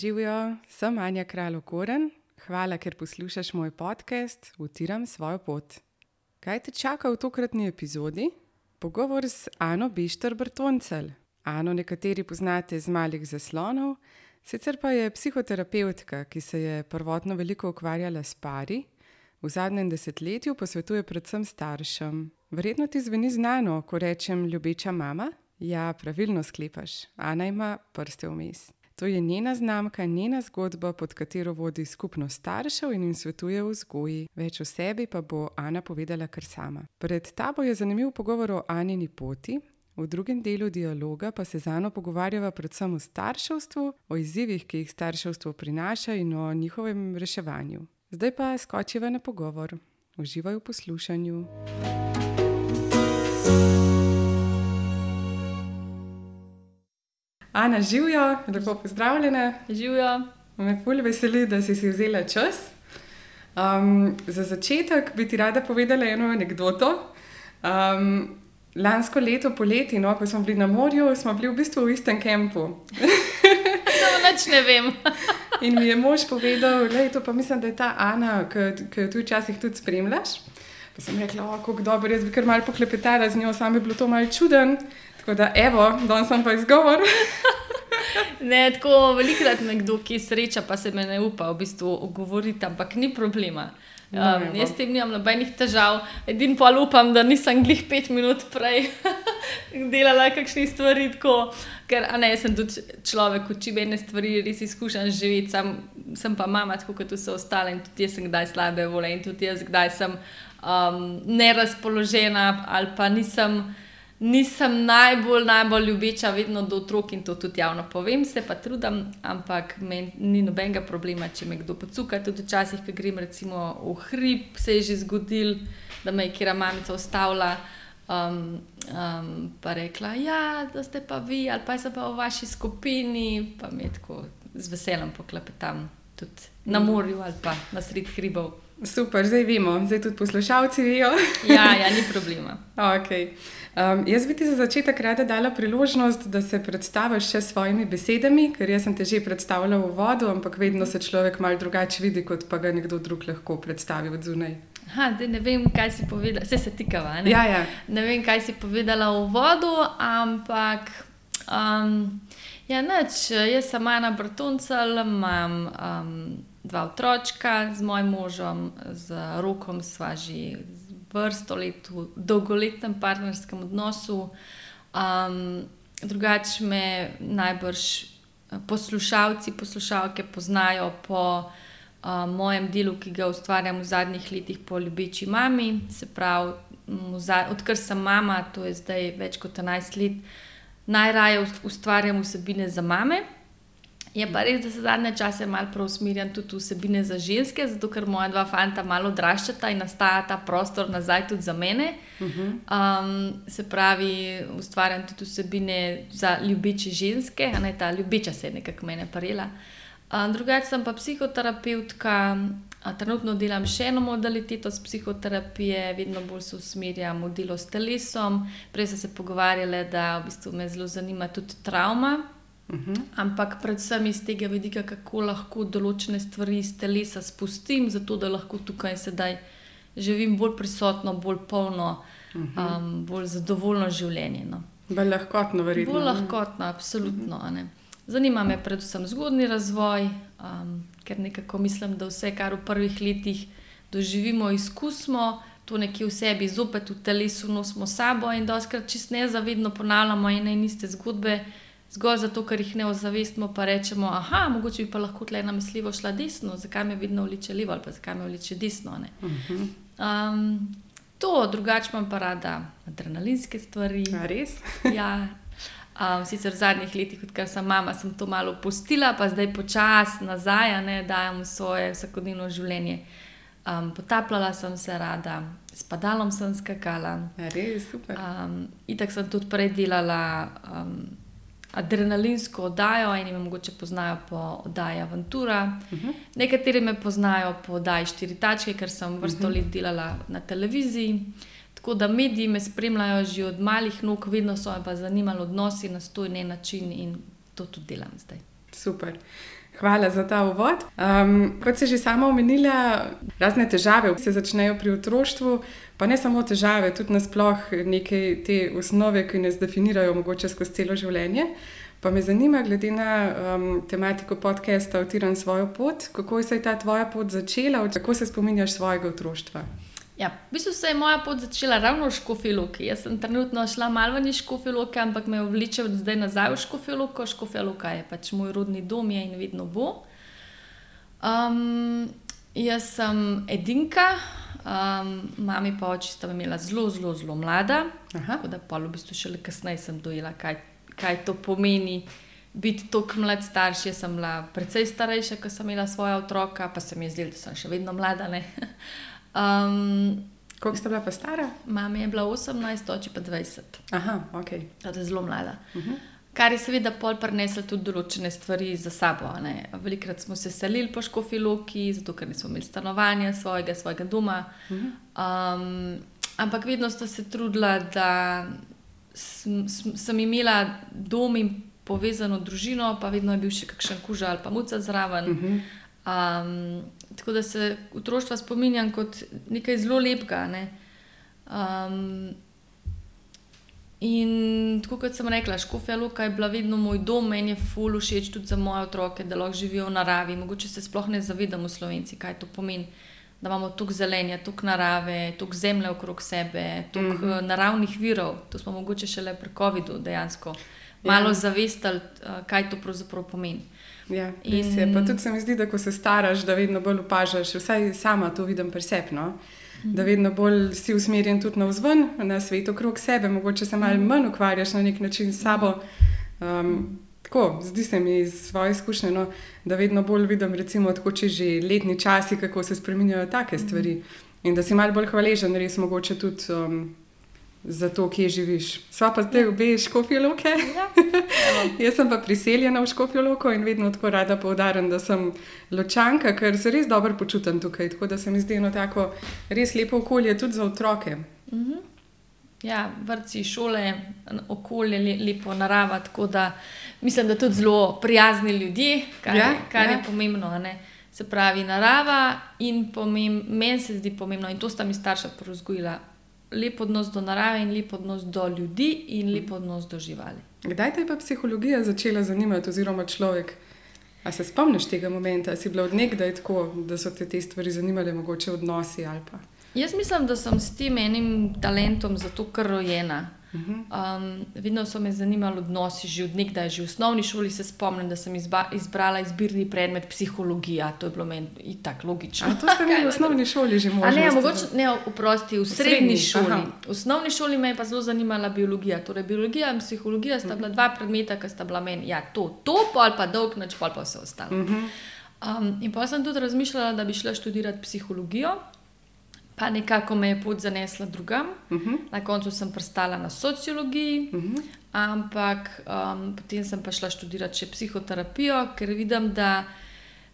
Živijo, sem Anja Kralj Koren. Hvala, ker poslušaš moj podcast Utiram svojo pot. Kaj te čaka v tokratni epizodi? Pogovor s Ano Bišter Brtoncel. Ano nekateri poznate z malih zaslonov, sicer pa je psihoterapeutka, ki se je prvotno veliko ukvarjala s pari, v zadnjem desetletju pa svetuje predvsem staršem. Verjetno ti zveni znano, ko rečem ljubeča mama? Ja, pravilno sklepaš. Ana ima prste vmes. To je njena znamka, njena zgodba, pod katero vodi skupno staršev in jim svetuje vzgoji. Več o sebi pa bo Ana povedala kar sama. Pred tabo je zanimiv pogovor o Anini poti. V drugem delu dialoga pa se z Ano pogovarjava predvsem o starševstvu, o izzivih, ki jih starševstvo prinaša in o njihovem reševanju. Zdaj pa skočiva na pogovor. Uživaj v poslušanju. Ana, živijo, lepo pozdravljena. Živijo. Me fulj veseli, da si si vzela čas. Um, za začetek bi ti rada povedala eno anekdoto. Um, lansko leto poleti, no, ko smo bili na morju, smo bili v bistvu v istem kampu. No, nič ne vem. In mi je mož povedal, da je to pa mislim, da je ta Ana, ki jo tu včasih tudi spremljaš. Pa sem rekla, kako dobro, jaz bi kar malo poklepetala z njo, sam bi bilo to malo čuden. Tako da, evo, danes sem pa izgovor. ne, tako velikrat nekdo, ki sreča, pa se me ne upa v bistvu govoriti, ampak ni problema. Um, no, jaz tem nimam nobenih težav, edin pa upam, da nisem glih pet minut prej delala kakšne stvari. Tako, ker ne, sem tudi človek, ki če mene stvari res izkušam živeti, sem, sem pa mama, tako kot vse ostale in tudi jaz sem kdaj slabe vole in tudi jaz kdaj sem um, nerazpoložena ali pa nisem nisem najbolj, najbolj ljubeča, vedno do otrok in to tudi javno povem, se pa trudim, ampak meni ni nobenega problema, če me kdo pocuka. Tudi včasih, ko grem recimo v hrib, se je že zgodil, da me je kira mamica ustavila. Um, um, pa rekla, ja, da ste pa vi, ali pa sem pa v vaši skupini, pa mi tako z veseljem poklepetam tudi na morju ali pa na sred hribov. Super, zdaj vemo, zdaj tudi poslušalci vejo. ja, ja, ni problema. Okay. Um, jaz bi ti za začetek rada dala priložnost, da se predstaviš še s svojimi besedami, ker jaz sem te že predstavljala v vodu, ampak vedno se človek malo drugače vidi, kot pa ga nekdo drug lahko predstavi od zunaj. Ha, ne vem, kaj si povedala, vse se tikava. Ne? Ja, ja. ne vem, kaj si povedala v vodu, ampak. Um, ja, neč, jaz sem Ana Brtoncel, imam um, dva otročka z mojim možom, z rokom sva že vrsto let v dolgoletnem partnerskem odnosu. Um, drugače me najbrž eh, poslušalci, poslušalke poznajo po uh, mojem delu, ki ga ustvarjam v zadnjih letih po ljubeči mami. Se pravi, odkar sem mama, to je zdaj več kot 11 let, najraje ustvarjam vsebine za mame. Je pa res, da se zadnje čase malo preusmerjam tudi vsebine za ženske, zato ker moja dva fanta malo odraščata in nastaja ta prostor nazaj tudi za mene. Um, se pravi, ustvarjam tudi vsebine za ljubeče ženske, a ne ta ljubeča se je nekako mene parela. Um, drugače sem pa psihoterapeutka, trenutno delam še eno modaliteto z psihoterapije, vedno bolj se usmerjam v delo s telesom. Prej sem se pogovarjala, da v bistvu me zelo zanima tudi travma. -huh. Ampak predvsem iz tega vidika, kako lahko določene stvari iz telesa spustim, zato da lahko tukaj sedaj živim bolj prisotno, bolj polno, uh -huh. um, bolj zadovoljno življenje. No. Bolj lahkotno, verjetno. Bolj lahkotno, absolutno. Uh -huh. Zanima me predvsem zgodni razvoj, um, ker nekako mislim, da vse, kar v prvih letih doživimo, izkusimo. To nekje v sebi, zopet v telesu, nosimo sabo in doskrat čist nezavedno ponavljamo ene in iste zgodbe, zgolj zato, ker jih ne ozavestimo, pa rečemo, ah, mogoče bi pa lahko tle na mislivo šla desno, zakaj me vedno vleče levo ali pa zakaj me vleče desno. Um, to, drugače imam pa rada adrenalinske stvari. A res? ja. Um, sicer v zadnjih letih, odkar sem mama, sem to malo opustila, pa zdaj počasi nazaj, ne dajem svoje vsakodnevno življenje. Um, potapljala sem se rada, s padalom sem skakala. Res, super. Um, Itak sem tudi prej delala. Um, adrenalinsko oddajo, eni me morda poznajo po oddaji Aventura, uh mhm. -huh. nekateri me poznajo po oddaji Štiri tačke, ker sem vrsto uh mhm. -huh. let delala na televiziji. Tako da mediji me spremljajo že od malih nog, vedno so me pa zanimali odnosi na stoj ne način in to tudi delam zdaj. Super. Hvala za ta uvod. Um, kot si že sama omenila, razne težave se začnejo pri otroštvu, pa ne samo težave, tudi nasplošno neke te osnove, ki nas definirajo, mogoče skozi celo življenje. Pa me zanima, glede na um, tematiko podcasta, utiram svojo pot, kako se je ta tvoja pot začela, kako se spominjaš svojega otroštva. Ja, v bistvu se je moja pot začela ravno v Škofiluki. Jaz sem trenutno šla malo v Škofiluki, ampak me vleče zdaj nazaj v Škofiluko. Škofiluka je pač moj rodni dom je in vedno bo. Um, jaz sem edinka, um, mami pa oči sta imela zelo, zelo, zelo mlada. Aha. Tako da pa v bistvu šele kasneje sem dojela, kaj, kaj to pomeni. Biti tako mlad starš, jaz sem bila precej starejša, ko sem imela svoje otroka, pa se mi je zdelo, da sem še vedno mlada. Um, Koliko ste bila pa stara? Mama je bila 18, oče pa 20. Aha, ok. Torej zelo mlada. Uh mhm. -huh. Kar je seveda pol preneslo tudi določene stvari za sabo. Velikrat smo se selili po Škofiloki, zato ker nismo imeli stanovanja svojega, svojega doma. -huh. um, ampak vedno sta se trudila, da sem, sem imela dom in povezano družino, pa vedno je bil še kakšen kuža ali pa muca zraven. -huh. um, tako da se otroštva spominjam kot nekaj zelo lepega. Ne? Um, in tako kot sem rekla, Škofja Luka je bila vedno moj dom, meni je ful všeč tudi za moje otroke, da lahko živijo v naravi. Mogoče se sploh ne zavedamo, slovenci, kaj to pomeni. Da imamo toliko zelenja, toliko narave, toliko zemlje okrog sebe, toliko mm -hmm. naravnih virov. To smo mogoče šele pri COVID-u dejansko malo ja. zavestali, uh, kaj to pravzaprav pomeni. Ja, in se, pa tudi se mi zdi, da ko se staraš, da vedno bolj opažaš, vsaj sama to vidim presepno. Mhm. Da vedno bolj si usmerjen tudi na vzven, na svet okrog sebe, mogoče se malo mhm. manj ukvarjaš na nek način s sabo. Um, tako, zdi se mi iz svoje izkušnje, no, da vedno bolj vidim, recimo, tako če že letni časi, kako se spremenjajo take stvari. In da si malo bolj hvaležen, res mogoče tudi um, za to, kje živiš. Sva pa zdaj obe škofijo loke. Ja. Jaz sem pa priseljena v škofijo loko in vedno tako rada poudarjam, da sem ločanka, ker se res dobro počutim tukaj. Tako da se mi zdi eno tako res lepo okolje tudi za otroke. Mhm. Ja, vrci, šole, okolje, lepo narava. Tako da mislim, da tudi zelo prijazni ljudje, kar, ja, kar ja. je pomembno. Se pravi, narava in meni se zdi pomembno, in to sta mi starša porozgojila, lep odnos do narave in lep odnos do ljudi in lep odnos do živali. Kdaj te je pa psihologija začela zanimati, oziroma človek? A se spomniš tega momenta, si bila odnegdaj tako, da so te te stvari zanimale, mogoče odnosi ali pa? Jaz mislim, da sem s tem enim talentom zato kar rojena. Um, vedno so me zanimali odnosi, že od nekdaj, že v osnovni šoli se spomnim, da sem izba, izbrala izbirni predmet psihologija. To je bilo meni tako logično. A to ste imeli v osnovni šoli že možno? Ne, mogoče ne, oprosti, v srednji, srednji šoli. Aha. V osnovni šoli me je pa zelo zanimala biologija. Torej, biologija in psihologija sta bila dva predmeta, ki sta bila meni, ja, to, to, pa ali pa dolg noč, pa pa vse ostalo. Um, in pa sem tudi razmišljala, da bi šla študirati psihologijo pa nekako me je pot zanesla drugam. Uh mhm. -huh. Na koncu sem prstala na sociologiji, uh mhm. -huh. ampak um, potem sem pa šla študirati še psihoterapijo, ker vidim, da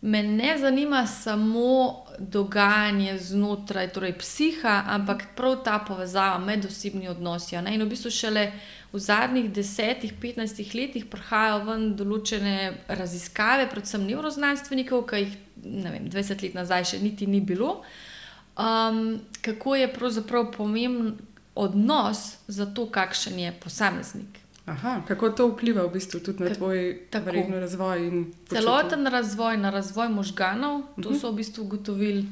me ne zanima samo dogajanje znotraj torej psiha, ampak prav ta povezava med osebnimi odnosi. In v bistvu šele v zadnjih desetih, petnajstih letih prihajajo ven določene raziskave, predvsem neuroznanstvenikov, ki jih vem, 20 let nazaj še niti ni bilo um, kako je pravzaprav pomemben odnos za to, kakšen je posameznik. Aha, kako to vpliva v bistvu tudi na tvoj verjetno razvoj? Celoten razvoj, na razvoj možganov, to uh -huh. so v bistvu ugotovili,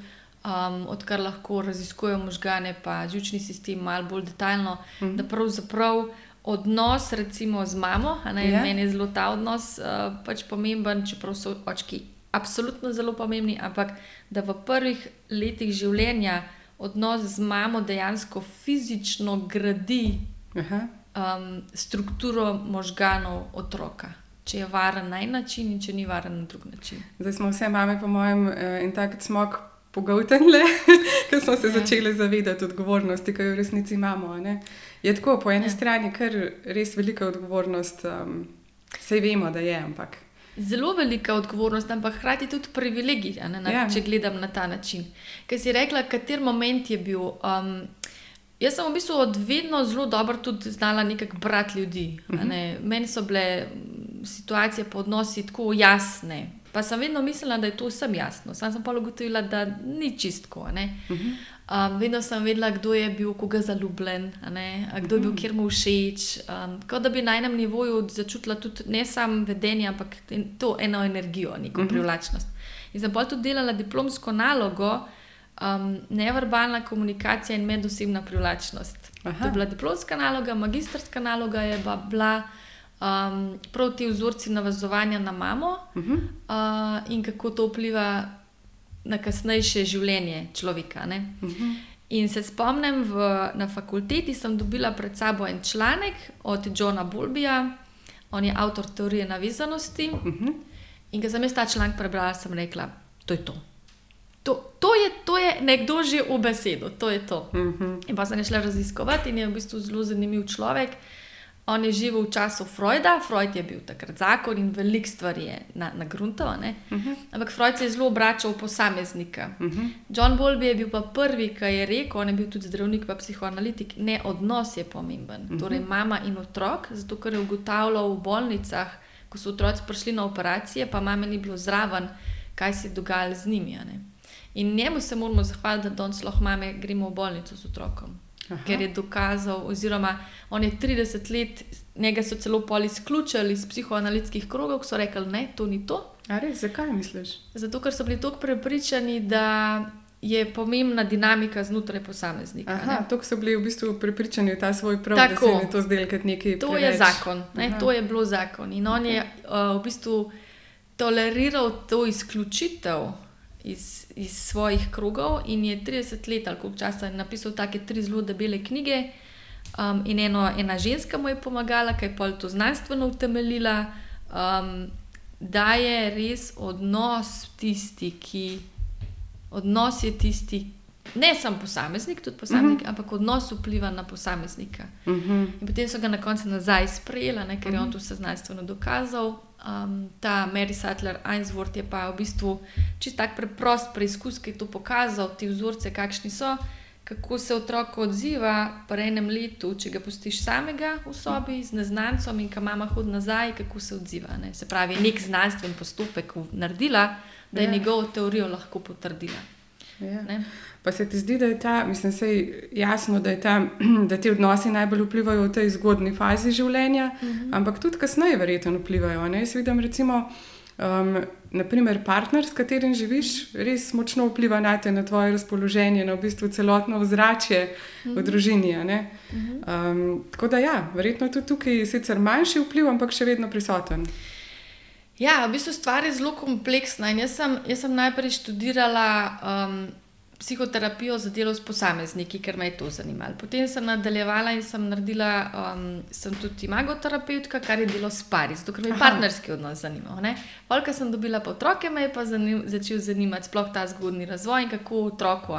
um, odkar lahko raziskujejo možgane, pa žučni sistem malo bolj detaljno, uh -huh. da pravzaprav. Odnos, recimo, z mamo, ne yeah. Ja. meni je zelo ta odnos uh, pač pomemben, čeprav so očki absolutno zelo pomembni, ampak da v prvih letih življenja odnos z mamo dejansko fizično gradi um, strukturo možganov otroka. Če je varen na en način, in če ni varen na drug način. Zdaj smo vse mame, po mojem, eh, in tako smo pogotnili, ker smo se ja. začeli zavedati odgovornosti, ki jo v resnici imamo. Ne? Je tako, po eni ja. strani, ker res velika odgovornost, um, vse vemo, da je, ampak zelo velika odgovornost, ampak hkrati tudi privilegij, ne, na, ja. če gledam na ta način. Ker si rekla, kater moment je bil. Um, jaz sem v bistvu od vedno zelo dobro tudi znala nekako brati ljudi. Uh -huh. ne. Meni so bile situacije po odnosi tako jasne. Pa sem vedno mislila, da je to vsem jasno. Sam sem pa ugotovila, da ni čistko. Um, vedno sem vedela, kdo je bil koga zaljubljen, kdo je bil kjer mu všeč. Um, kot da bi na enem nivoju začutila tudi ne samo vedenje, ampak to eno energijo, neko uh -huh. privlačnost. In sem pa tudi delala diplomsko nalogo, um, neverbalna komunikacija in medosebna privlačnost. Aha. To je bila diplomska naloga, magistrska naloga je pa bila um, prav ti vzorci navazovanja na mamo uh -huh. uh, in kako to vpliva na kasnejše življenje človeka. Uh mhm. -huh. In se spomnim, v, na fakulteti sem dobila pred sabo en članek od Johna Bulbija, on je avtor teorije navezanosti. Uh mhm. -huh. In ko sem jaz ta članek prebrala, sem rekla, to je to. To, to, je, to je nekdo že v besedu, to je to. Uh mhm. -huh. In pa sem šla raziskovati in je v bistvu zelo zanimiv človek. Uh, On je živel v času Freuda, Freud je bil takrat zakon in veliko stvari je na, na gruntu. Uh mhm. -huh. Ampak Freud se je zelo obračal v posameznika. Uh mhm. -huh. John Bolby je bil pa prvi, ki je rekel, on je bil tudi zdravnik, pa psihoanalitik, ne odnos je pomemben. Uh mhm. -huh. Torej, mama in otrok, zato ker je ugotavljal v bolnicah, ko so otroci prišli na operacije, pa mama ni bilo zraven, kaj se je dogajalo z njimi. In njemu se moramo zahvaliti, da danes lahko mame gremo v bolnico z otrokom. Aha. ker je dokazal, oziroma on je 30 let, njega so celo pol izključili iz psihoanalitskih krogov, so rekli, da to ni to. Res, zakaj misliš? Zato, ker so bili tako prepričani, da je pomembna dinamika znotraj posameznika. Aha, to so bili v bistvu prepričani v ta svoj prav, tako, da se jim to zdelo kot nekaj. To preveč. je zakon, to je bilo zakon. In on je uh, v bistvu toleriral to izključitev iz, iz svojih krogov in je 30 let ali koliko časa napisal take tri zelo debele knjige. Um, in eno, ena ženska mu je pomagala, ki je pa to znanstveno utemeljila, um, da je res odnos tisti, ki. Odnos je tisti, ne samo posameznik, tudi posameznik, uh mhm. -huh. ampak odnos vpliva na posameznika. Uh mhm. -huh. In potem so ga na koncu nazaj sprejeli, ker uh -huh. je on mhm. to vse znanstveno dokazal. Um, ta Mary Sattler Ainsworth je pa v bistvu čist tak preprost preizkus, ki je to pokazal, ti vzorce, kakšni so, kako se otrok odziva po enem letu, če ga pustiš samega v sobi z neznancem in kam mama hodi nazaj, kako se odziva. Ne? Se pravi, nek znanstven postopek naredila, da je ja. njegovo teorijo lahko potrdila. Ja. Pa se ti zdi, da je ta, mislim, je jasno, da, je ta, da ti odnosi najbolj vplivajo v tej zgodni fazi življenja, uh mhm. -huh. ampak tudi kasneje, verjetno, vplivajo. Ne? Jaz vidim, recimo, um, naprimer, partner, s katerim živiš, res močno vpliva na te, na tvoje razpoloženje, na v bistvu celotno ozračje uh -huh. v mhm. družini. Uh -huh. um, tako da, ja, verjetno tudi tukaj je sicer manjši vpliv, ampak še vedno prisoten. Ja, v bistvu stvar je zelo kompleksna. Jaz sem, jaz sem najprej študirala um, psihoterapijo za delo s posamezniki, ker me je to zanimalo. Potem sem nadaljevala in sem naredila, um, sem tudi imagoterapeutka, kar je delo s pari, zato ker me je partnerski odnos zanimal. Polka sem dobila pa otroke, me je pa zanim, začel zanimati sploh ta zgodni razvoj in kako otroku.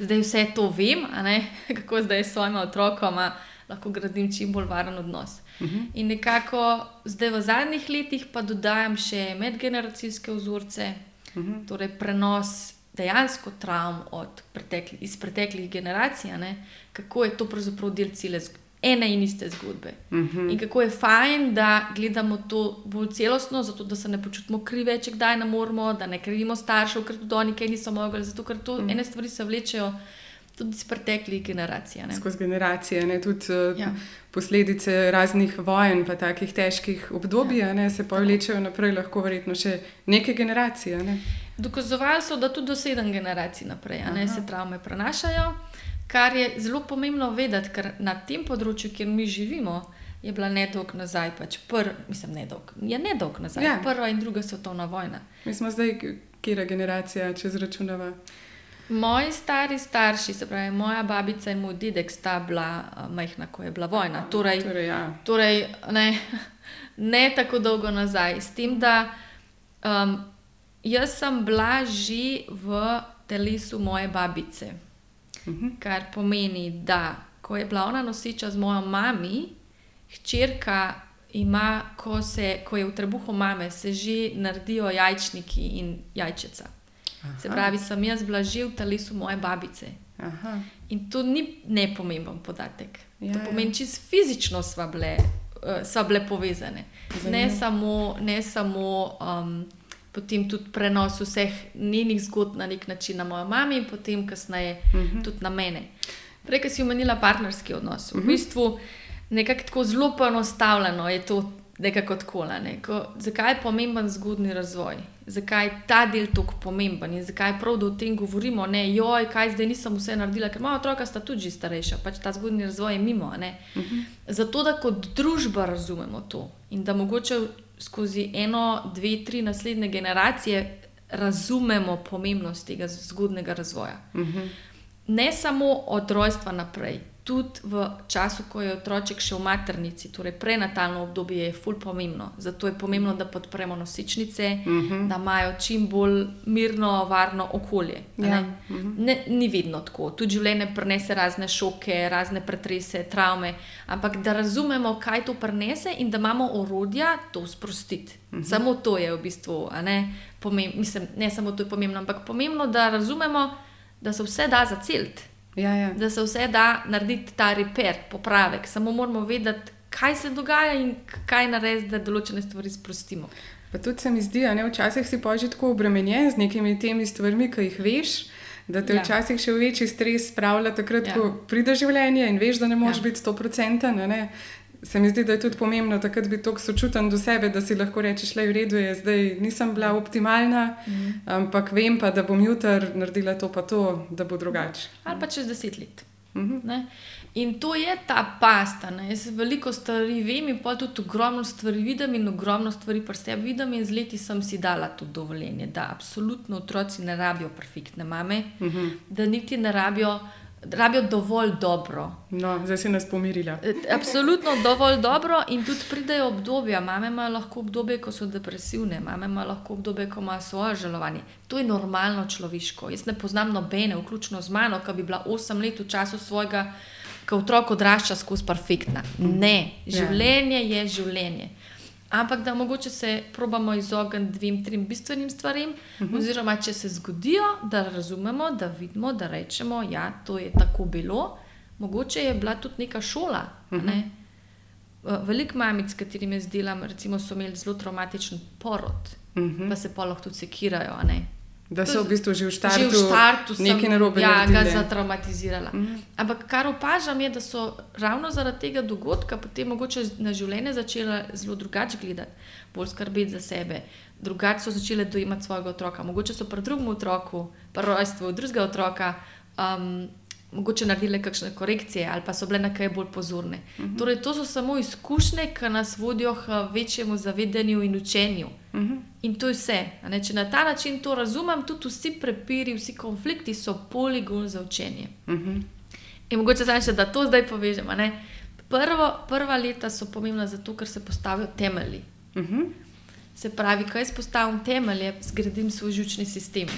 Zdaj vse to vem, kako zdaj s svojima otrokoma lahko gradim čim bolj varen odnos. Uh mhm. -huh. In nekako zdaj v zadnjih letih pa dodajam še medgeneracijske vzorce, uh mhm. -huh. torej prenos dejansko travm pretekli, iz preteklih generacij, ne, kako je to pravzaprav del cele ene in iste zgodbe. Uh mhm. -huh. In kako je fajn, da gledamo to bolj celostno, zato da se ne počutimo krive, če kdaj ne moramo, da ne krivimo staršev, ker tudi oni kaj niso mogli, zato ker to uh mhm. -huh. ene stvari se vlečejo. Tudi iz preteklih generacij. Ne? Skozi generacije, ne? tudi uh, ja. posledice raznih vojen, pa takih težkih obdobij, ja. se pa vlečejo naprej, lahko verjetno še neke generacije. Ne? Dokazovali so, da tudi do sedem generacij naprej se travme prenašajo, kar je zelo pomembno vedeti, ker na tem področju, kjer mi živimo, je bila nedolg nazaj, pač pr, mislim, nedolg, je nedolg nazaj, ja. prva in druga svetovna vojna. Mi smo zdaj, kera generacija, če zračunava. Moji stari starši, se pravi, moja babica in moj dedek sta bila uh, majhna, ko je bila vojna. Torej, torej, ja. torej ne, ne tako dolgo nazaj. S tem, da um, Jaz sem bila že v telesu moje babice, uh mhm. -huh. kar pomeni, da ko je bila ona nosiča z mojo mami, hčerka ima, ko, se, ko je v trebuhu mame, se že naredijo jajčniki in jajčica. Aha. Se pravi, sem jaz bila že v telesu moje babice. Aha. In to ni nepomemben podatek. Ja, to ja. pomeni, čez fizično smo bile, uh, bile povezane. Ne samo, ne samo um, potem tudi prenos vseh njenih zgodb na nek način na mojo mami, in potem kasneje uh -huh. tudi na mene. Prej, ki si omenila partnerski odnos. V uh -huh. bistvu nekako tako zelo poenostavljeno je to nekako tako. Ne? Zakaj je pomemben zgodni razvoj? Zakaj je ta del tako pomemben in zakaj prav, da o tem govorimo? Ne, joj, kaj zdaj nisem vse naredila, ker moja otroka sta tudi starejša, pač ta zgodni razvoj je mimo. Uh -huh. Zato, da kot družba razumemo to in da mogoče skozi eno, dve, tri naslednje generacije razumemo pomembnost tega zgodnega razvoja. Uh -huh. Ne samo od rojstva naprej, tudi v času, ko je otroček še v maternici, torej prenatalno obdobje, je ful pomembno. Zato je pomembno, da podpremo nosičnice, uh mhm. -huh. da imajo čim bolj mirno, varno okolje. Ja. Ne? Uh -huh. ne, ni vedno tako. Tudi življenje prenese razne šoke, razne pretrese, travme, ampak da razumemo, kaj to prenese in da imamo orodja to sprostiti. Uh mhm. -huh. Samo to je v bistvu, ne? Pomem, mislim, ne samo to je pomembno, ampak pomembno, da razumemo, da se vse da za celt. Ja, ja. Da se vse da narediti ta reper, popravek, samo moramo vedeti, kaj se dogaja in kaj narediti, da določene stvari sprostimo. Pa tudi se mi zdi, da včasih si pa že tako obremenjen z nekimi temi stvarmi, ki jih veš. Da te ja. včasih še večji stres spravlja, takrat, ja. ko pride življenje in veš, da ne moreš ja. biti 100%. Se mi zdi, da je tudi pomembno, da bi tako sočuten do sebe, da si lahko rečeš, da je v redu, je zdaj nisem bila optimalna, mm. ampak vem pa, da bom jutri naredila to, pa to, da bo drugače. Ali pa čez deset let. Mm -hmm. In to je ta pasta. Ne? Jaz veliko stvari vem in pa tudi ogromno stvari vidim in ogromno stvari pri sebi vidim. In z leti sem si dala to dovoljenje, da absolutno otroci ne rabijo perfektne mame, mm -hmm. da niti ne rabijo rabijo dovolj dobro. No, zdaj si nas pomirila. E, absolutno dovolj dobro, in tudi pridejo obdobja. Mame imajo lahko obdobje, ko so depresivne, mame imajo lahko obdobje, ko imajo svoje žalovanje. To je normalno človeško. Jaz ne poznam nobene, vključno z mano, ki bi bila 8 let v času svojega, ko otrok odrašča skozi perfektna. Ne, ja. življenje je življenje ampak da mogoče se probamo izogniti dvem, trim bistvenim stvarem, uh mhm. -huh. oziroma če se zgodijo, da razumemo, da vidimo, da rečemo, da ja, to je tako bilo. Mogoče je bila tudi neka šola. Uh -huh. ne? Veliko mamic, s katerimi jaz delam, recimo, so imeli zelo traumatičen porod, uh mhm. -huh. pa se pa lahko tudi sekirajo. Da so v bistvu že v štartu, že v štartu nekaj narobe. Ja, ga zatraumatizirala. Mm. Ampak kar opažam je, da so ravno zaradi tega dogodka potem mogoče na življenje začela zelo drugače gledati, bolj skrbeti za sebe. Drugače so začele dojemati svojega otroka. Mogoče so pri drugem otroku, pri rojstvu drugega otroka, um, mogoče naredile kakšne korekcije ali pa so bile na kaj bolj pozorne. Mm -hmm. Torej, to so samo izkušnje, ki nas vodijo k večjemu zavedanju in učenju. Mm -hmm. In to je vse. Če na ta način to razumem, tudi vsi prepiri, vsi konflikti so poligon za učenje. Mm -hmm. In mogoče zdaj še, da to zdaj povežemo. Prvo, prva leta so pomembna zato, ker se postavijo temelji. Mm -hmm. Se pravi, kaj jaz postavim temelje, zgradim svoj žučni sistem.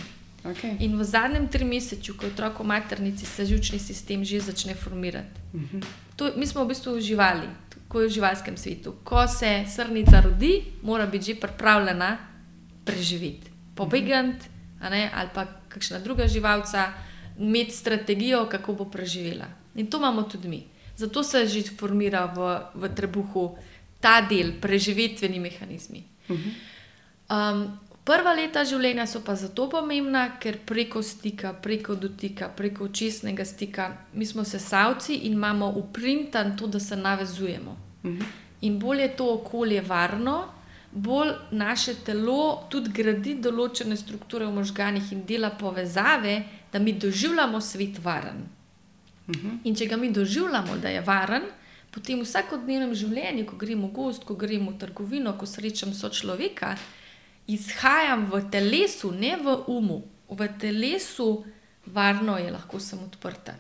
Okay. In v zadnjem trimesečju, ko je otrok v maternici, se žučni sistem že začne formirati. Uh mhm. -huh. to, mi smo v bistvu živali, ko je v živalskem svetu. Ko se srnica rodi, mora biti že pripravljena preživeti, pobegati, uh -huh. ali pa kakšna druga živalca, imeti strategijo, kako bo preživela. In to imamo tudi mi. Zato se že formira v, v trebuhu ta del, preživetveni mehanizmi. Uh -huh. um, Prva leta življenja so pa zato pomembna, ker preko stika, preko dotika, preko očesnega stika, mi smo sesalci in imamo uprintan to, da se navezujemo. Mhm. In bolj je to okolje varno, bolj naše telo tudi gradi določene strukture v možganjih in dela povezave, da mi doživljamo svet varen. Mhm. In če ga mi doživljamo, da je varen, potem v vsakodnevnem življenju, ko gremo v gost, ko gremo v trgovino, ko srečam sočloveka izhajam v telesu, ne v umu, v telesu, varno je lahko sem odprta.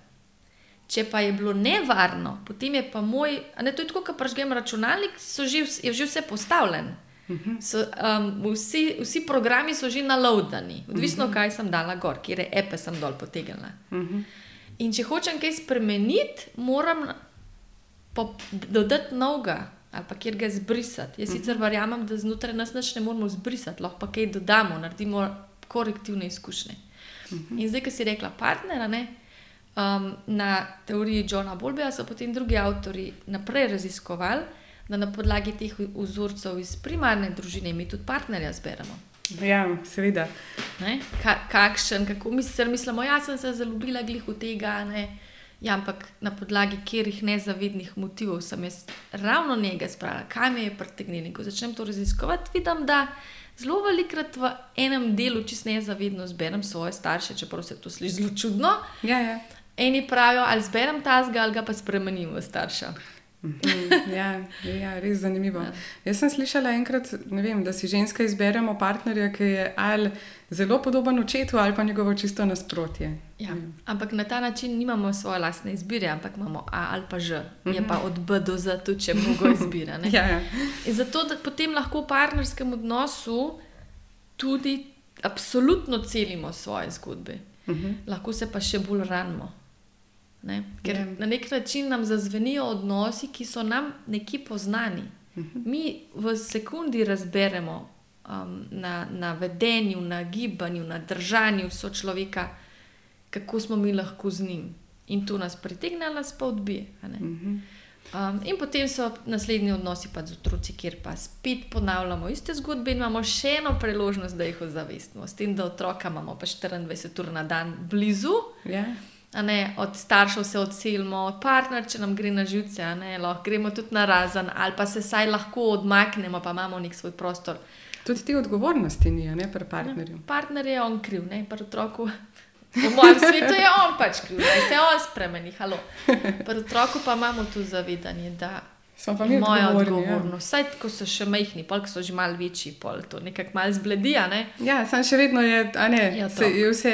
Če pa je bilo nevarno, potem je pa moj, ne to je tako, kot pražgem računalnik, že, je že vse postavljen. Mhm. So, um, vsi, vsi programi so že naloadani, odvisno, uh mhm. -huh. kaj sem dala gor, kje epe sem dol potegnila. Uh mhm. -huh. In če hočem kaj spremeniti, moram dodati novega, ali pa kjer ga zbrisati. Jaz sicer mhm. verjamem, da znotraj nas ne moramo zbrisati, lahko pa kaj dodamo, naredimo korektivne izkušnje. Mhm. In zdaj, ki si rekla, partnera, ne, um, na teoriji Johna Bolbeja so potem drugi avtori naprej raziskovali, da na podlagi teh vzorcev iz primarne družine mi tudi partnerja zberemo. Ja, seveda. Ka, kakšen, kako misl, mislimo, jaz sem se zaljubila glih v tega. Ne? Ja, ampak na podlagi katerih nezavednih motivov sem jaz ravno njega spravila, kaj me je pritegnilo. Ko začnem to raziskovati, vidim, da zelo velikrat v enem delu čist nezavedno zberem svoje starše, čeprav se to sliši zelo čudno. Ja, ja. Eni pravijo, ali zberem ta zgal, ali ga pa spremenim v starša. Mhm, ja, ja, res zanimivo. Ja. Jaz sem slišala enkrat, vem, da si ženska izberemo partnerja, ki je ali zelo podoben očetu, ali pa njegovo čisto nasprotje. Ja. Ampak na ta način nimamo svoje lastne izbire, ampak imamo A ali pa Ž. Je pa mhm. od B do Z, tudi če mnogo izbira. ja, ja. Zato, da potem lahko v partnerskem odnosu tudi absolutno celimo svoje zgodbe. Mhm. Lahko se pa še bolj ranimo. Ne? Ker yeah. Ja. na nek način nam zazvenijo odnosi, ki so nam neki poznani. Uh mhm. -huh. Mi v sekundi razberemo um, na, na vedenju, na gibanju, na držanju so človeka, kako smo mi lahko z njim. In to nas pritegne, nas pa odbije. Uh -huh. Um, in potem so naslednji odnosi pa z otroci, kjer pa spet ponavljamo iste zgodbe in imamo še eno priložnost, da jih ozavestimo. S tem, da otroka imamo pa 24 ur na dan blizu. Yeah. Ja ne, od staršev se odselimo, od partnerja, če nam gre na živce, lahko gremo tudi na razen, ali pa se saj lahko odmaknemo, pa imamo nek svoj prostor. Tudi ti odgovornosti ni, ne pri partnerju. Ne, partner je on kriv, ne pri otroku. V mojem svetu je on pač kriv, da se on spremeni. Pri otroku pa imamo tu zavedanje, da Smo pa mi moja ja. odgovornost. Vsaj ko so še majhni, pa so že malo večji, pol to nekako malo zbledijo. Ne? Ja, sam še vedno je, ne, ja, se, je vse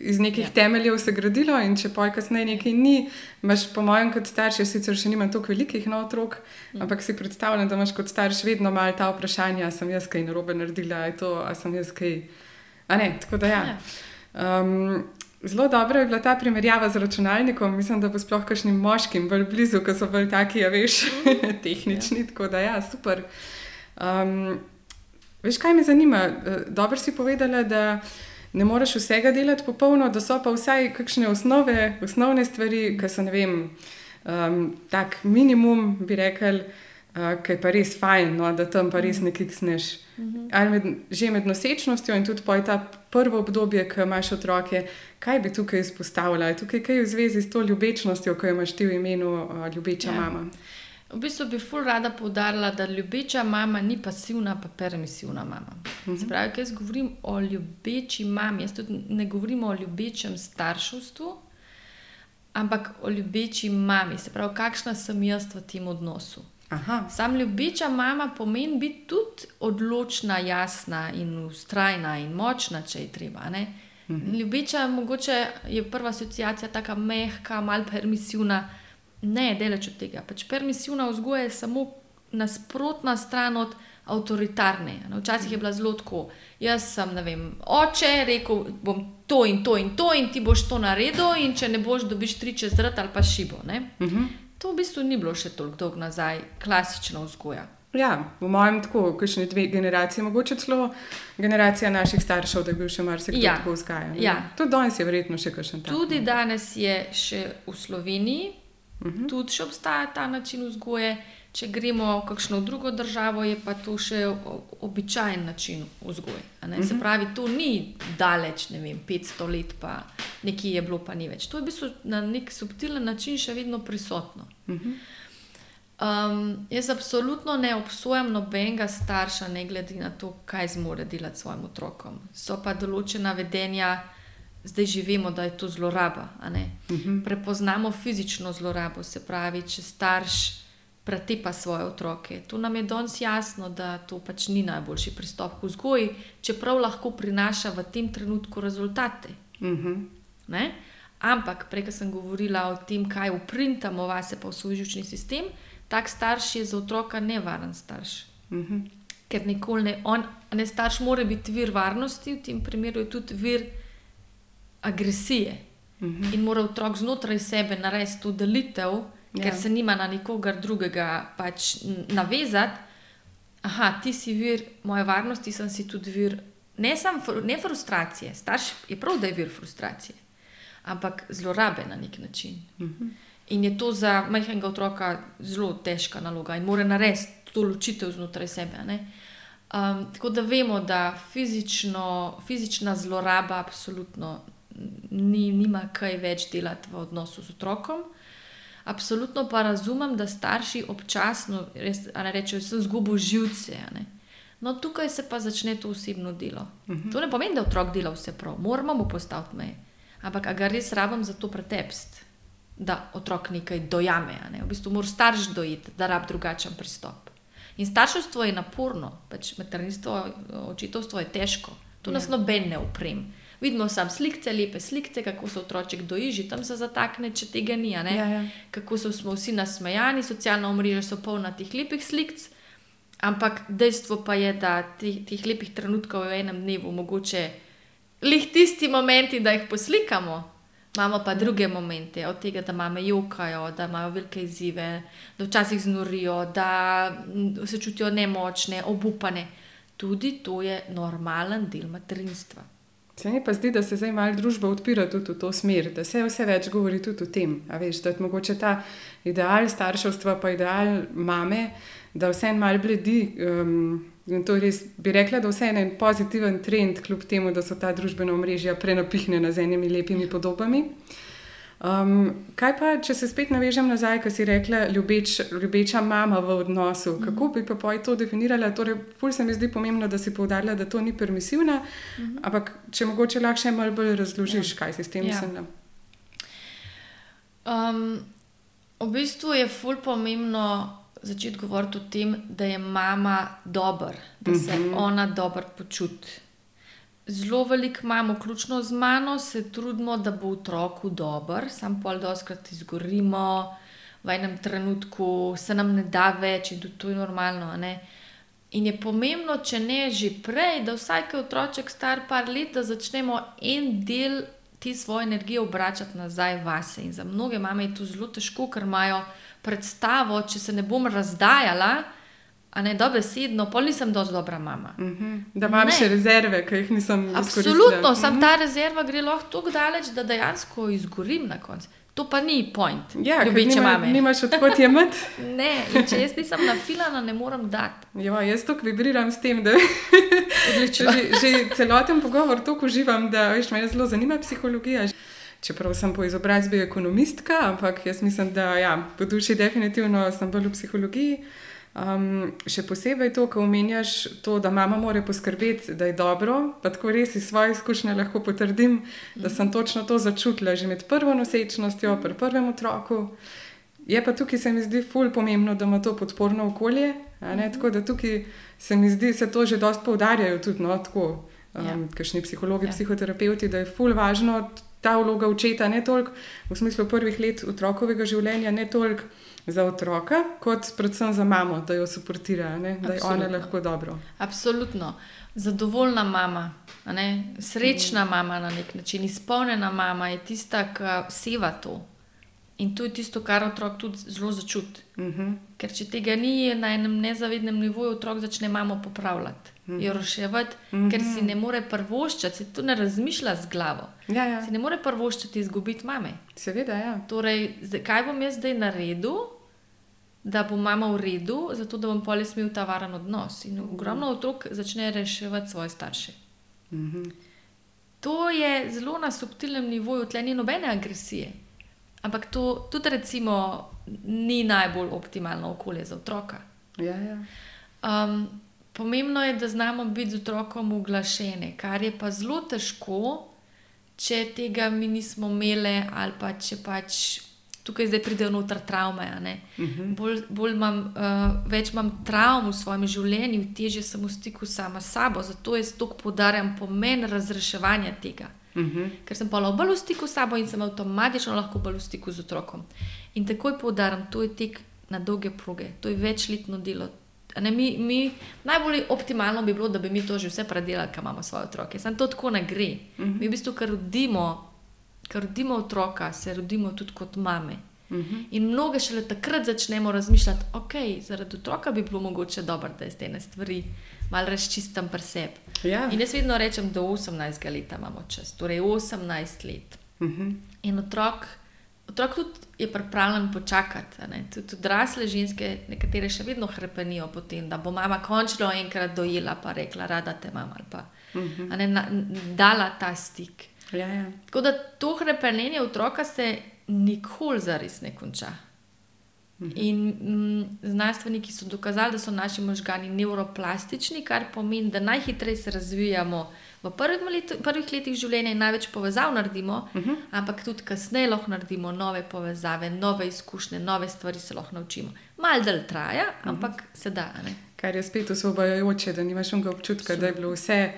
iz nekih ja. temeljev se gradilo in če poj kasneje nekaj ni, imaš po mojem kot starš, jaz sicer še nimam toliko velikih no, otrok, mm. ampak si predstavljam, da imaš kot starš vedno malo ta vprašanja, sem jaz kaj narobe naredila, je to, a sem jaz kaj. A ne, tako da ja. ja. Um, Zelo dobra je bila ta primerjava z računalnikom. Mislim, da bo sploh kakšnim moškim bolj blizu, ki so bolj taki, ja, veš, tehnični. Tako da, ja, super. Um, veš, kaj me zanima? Eh, dobro si povedala, da ne moreš vsega delati popolno, da so pa vsaj kakšne osnove, osnovne stvari, ki so, ne vem, um, tak minimum, bi rekel uh, ki je pa res fajn, no, da tam pa res mhm. nekaj sneš. Mhm. Ali med, že med nosečnostjo in tudi po ta prvo obdobje, ko imaš otroke, kaj bi tukaj izpostavila? Je tukaj kaj v zvezi s to ljubečnostjo, ko imaš ti v imenu uh, ljubeča ja. mama? V bistvu bi ful rada poudarila, da ljubeča mama ni pasivna, pa permisivna mama. Uh -huh. Pravi, jaz govorim o ljubeči mami, jaz tudi ne govorim o ljubečem starševstvu, ampak o ljubeči mami, se pravi, kakšna sem jaz v tem odnosu. Aha. Sam ljubeča mama pomeni biti tudi odločna, jasna in ustrajna in močna, če je treba. Mhm. Ljubeča mogoče je prva asociacija tako mehka, malo permisivna. Ne, delač od tega. Pač permisivna vzgoja je samo nasprotna stran od avtoritarne. Včasih je bila zelo tako. Jaz sem, ne vem, oče, rekel bom to in to in to, in ti boš to naredil, in če ne boš, dobiš tri čez rad ali pa šibo. Uh mhm. -huh. To v bistvu ni bilo še toliko dolgo nazaj, klasična vzgoja. Ja, v mojem tako, kakšne dve generacije, mogoče celo generacija naših staršev, da je bil še marsikdo ja. tako vzgajan. Ja. Tudi danes je verjetno še kakšen tak. Tudi danes je še v Sloveniji, uh mhm. -huh. tudi še obstaja ta način vzgoje. Če gremo v kakšno drugo državo, je pa to še običajen način vzgoje. Uh -huh. Se mhm. pravi, to ni daleč, ne vem, 500 let, pa nekje je bilo, pa ni več. To je v bistvu na nek subtilen način še vedno prisotno. Uh -huh. um, jaz absolutno ne obsojam nobenega starša, ne glede na to, kaj zmore delati s svojim otrokom. So pa določena vedenja, zdaj živimo, da je to zloraba. Uh mhm. -huh. Prepoznamo fizično zlorabo, se pravi, če starš pretepa svoje otroke. To nam je danes jasno, da to pač ni najboljši pristop k vzgoji, čeprav lahko prinaša v tem trenutku rezultate. Uh mhm. -huh. Ampak, prej sem govorila o tem, kaj uprintamo vase pa v svoj žučni sistem, tak starš je za otroka nevaren starš. Uh mhm. -huh. Ker nikoli ne, on, ne starš, mora biti vir varnosti, v tem primeru je tudi vir agresije. Uh mhm. -huh. In mora otrok znotraj sebe narediti to delitev, ja. ker se nima na nikogar drugega pač navezati. Aha, ti si vir moje varnosti, sem si tudi vir. Ne, sam, ne frustracije, starš je prav, da je vir frustracije, ampak zlorabe na nek način. Uh mhm. -huh. In je to za majhnega otroka zelo težka naloga in mora narediti to ločitev znotraj sebe. Um, tako da vemo, da fizično, fizična zloraba absolutno ni, nima kaj več delati v odnosu z otrokom. Absolutno pa razumem, da starši občasno rečejo, da sem izgubil živce. No, tukaj se pa začne to osebno delo. Uh -huh. To ne pomeni, da otrok dela vse prav, moramo mu postaviti meje. Ampak ga res rabim za to pretepst, da otrok nekaj dojame. Ne? V bistvu mora starš dojeti, da rab drugačen pristop. In starševstvo je naporno, pač materinstvo, očitovstvo je težko, to nas ja. noben ne uprem. Vidimo samo slike, lepe slike, kako se otroček dojiži, tam se zatakne, če tega ni. Ja, ja. Kako so smo vsi nasmejani, socialna omrežja so polna teh lepih slik. Ampak dejstvo pa je, da teh, teh lepih trenutkov je v enem dnevu mogoče lih tisti momenti, da jih poslikamo. Imamo pa druge momente, od tega, da mame jokajo, da imajo velike izzive, da včasih znorijo, da se čutijo nemočne, obupane. Tudi to je normalen del materinstva. Se mi pa zdi, da se zdaj malo družba odpira tudi v to smer, da se vse več govori tudi o tem. Veš, da je mogoče ta ideal starševstva, pa ideal mame, da vse en mal bledi. Um, in to res bi rekla, da vse en pozitiven trend, kljub temu, da so ta družbena omrežja prenapihnjena z enimi lepimi podobami. Um, kaj pa, če se spet navežem nazaj, kar si rekla, ljubeč, ljubeča mama v odnosu? Mhm. Kako bi pa poj to definirala? Torej, ful se mi zdi pomembno, da si povdarjala, da to ni permisivna, uh mhm. -huh. ampak če mogoče lahko še malo bolj razložiš, ja. kaj si s tem ja. mislila. Um, v bistvu je ful pomembno začeti govoriti o tem, da je mama dober, da se uh mhm. -huh. ona dobro počuti zelo veliko imamo, vključno z mano, se trudimo, da bo otroku dober, sam pol doskrat izgorimo, v enem trenutku se nam ne da več in tudi to je normalno. In je pomembno, če ne že prej, da vsak otroček star par let, da začnemo en del te svoje energije obračati nazaj vase. In za mnoge mame je to zelo težko, ker imajo predstavo, če se ne bom razdajala. A ne dobesedno, pol nisem dovolj dobra mama. Uh mhm. -huh. Da imam ne. še rezerve, ki jih nisem videla. Absolutno, sam uh -huh. ta rezerva gre lahko tako daleč, da dejansko izgorim na koncu. To pa ni point. Ja, ljubeče mame. Nimaš odkot jemati? ne, če jaz nisem nafilana, ne morem dati. Ja, jaz to vibriram s tem, da že, že celoten pogovor tako uživam, da veš, me zelo zanima psihologija. Čeprav sem po izobrazbi ekonomistka, ampak jaz mislim, da ja, po duši definitivno sem bolj v psihologiji. Um, še posebej to, ko omenjaš to, da mama mora poskrbeti, da je dobro. Pa tako res iz svoje izkušnje lahko potrdim, da sem točno to začutila že med prvo nosečnostjo, pri prvem otroku. Je pa tukaj se mi zdi ful pomembno, da ima to podporno okolje. Tako da tukaj se mi zdi, da se to že dosti poudarjajo tudi no, tako, um, ja. kakšni psihologi, ja. psihoterapeuti, da je ful važno ta vloga očeta, ne toliko v smislu prvih let otrokovega življenja, ne toliko za otroka, kot predvsem za mamo, da jo suportira, ne? da je ona lahko dobro. Absolutno. Zadovoljna mama, srečna mm. mama na nek način, izpolnjena mama je tista, ki seva to. In to je tisto, kar otrok tudi zelo začuti. Mm -hmm. Ker če tega ni na enem nezavednem nivoju, otrok začne mamo popravljati, -hmm. jo roševati, mm -hmm. ker si ne more prvoščati, si to ne razmišlja z glavo. Ja, ja. Si ne more prvoščati izgubiti mame. Seveda, ja. Torej, kaj bom jaz zdaj naredil, da bo mama v redu, zato da bom polis imel ta varen odnos. In ogromno otrok začne reševati svoje starše. Mm -hmm. To je zelo na subtilnem nivoju, tle ni nobene agresije. Ampak to tudi, recimo, ni najbolj optimalno okolje za otroka. Ja, ja. Um, pomembno je, da znamo biti z otrokom uglašeni, kar je pa zelo težko, če tega mi nismo imeli, ali pa če pač tukaj zdaj pridejo noter travme. Uh mhm. -huh. bolj, bolj imam, uh, več imam travm v svojem življenju, teže sem v stiku sama s sabo, zato jaz tako podarjam pomen razreševanja tega. Uh mhm. -huh. Ker sem pa bolj v stiku s sabo in sem avtomatično lahko bolj v stiku z otrokom. In takoj poudarjam, to je tek na dolge proge, to je večletno delo. Ne, mi, mi, najbolj optimalno bi bilo, da bi mi to že vse predelali, kaj imamo svoje otroke. Sam to tako ne gre. Uh mhm. -huh. Mi v bistvu, ker rodimo ker rodimo otroka, se rodimo tudi kot mame. Uh mhm. -huh. In mnoge šele takrat začnemo razmišljati, da okay, zaradi otroka bi bilo mogoče dobro, da te ene stvari malo razčistim pri sebi. Ja. In jaz vedno rečem, da do 18 let imamo čas, torej 18 let. Uh mhm. -huh. In otrok, otrok tudi je pripravljen počakati. Tudi odrasle ženske, nekatere še vedno hrepenijo po tem, da bo mama končno enkrat dojela, pa rekla, rada te mama ali pa uh Mhm. -huh. ne, na, dala ta stik. Ja, ja. Tako da to hrepenenje otroka se nikoli zares ne konča. In mm, znanstveniki so dokazali, da so naši možgani neuroplastični, kar pomeni, da najhitreje se razvijamo v letu, prvih letih življenja največ povezav naredimo, uh -huh. ampak tudi kasneje lahko naredimo nove povezave, nove izkušnje, nove stvari se lahko naučimo. Mal del traja, ampak uh -huh. se da. Ne? Kar je spet osvobajajoče, da nimaš unga občutka, da je bilo vse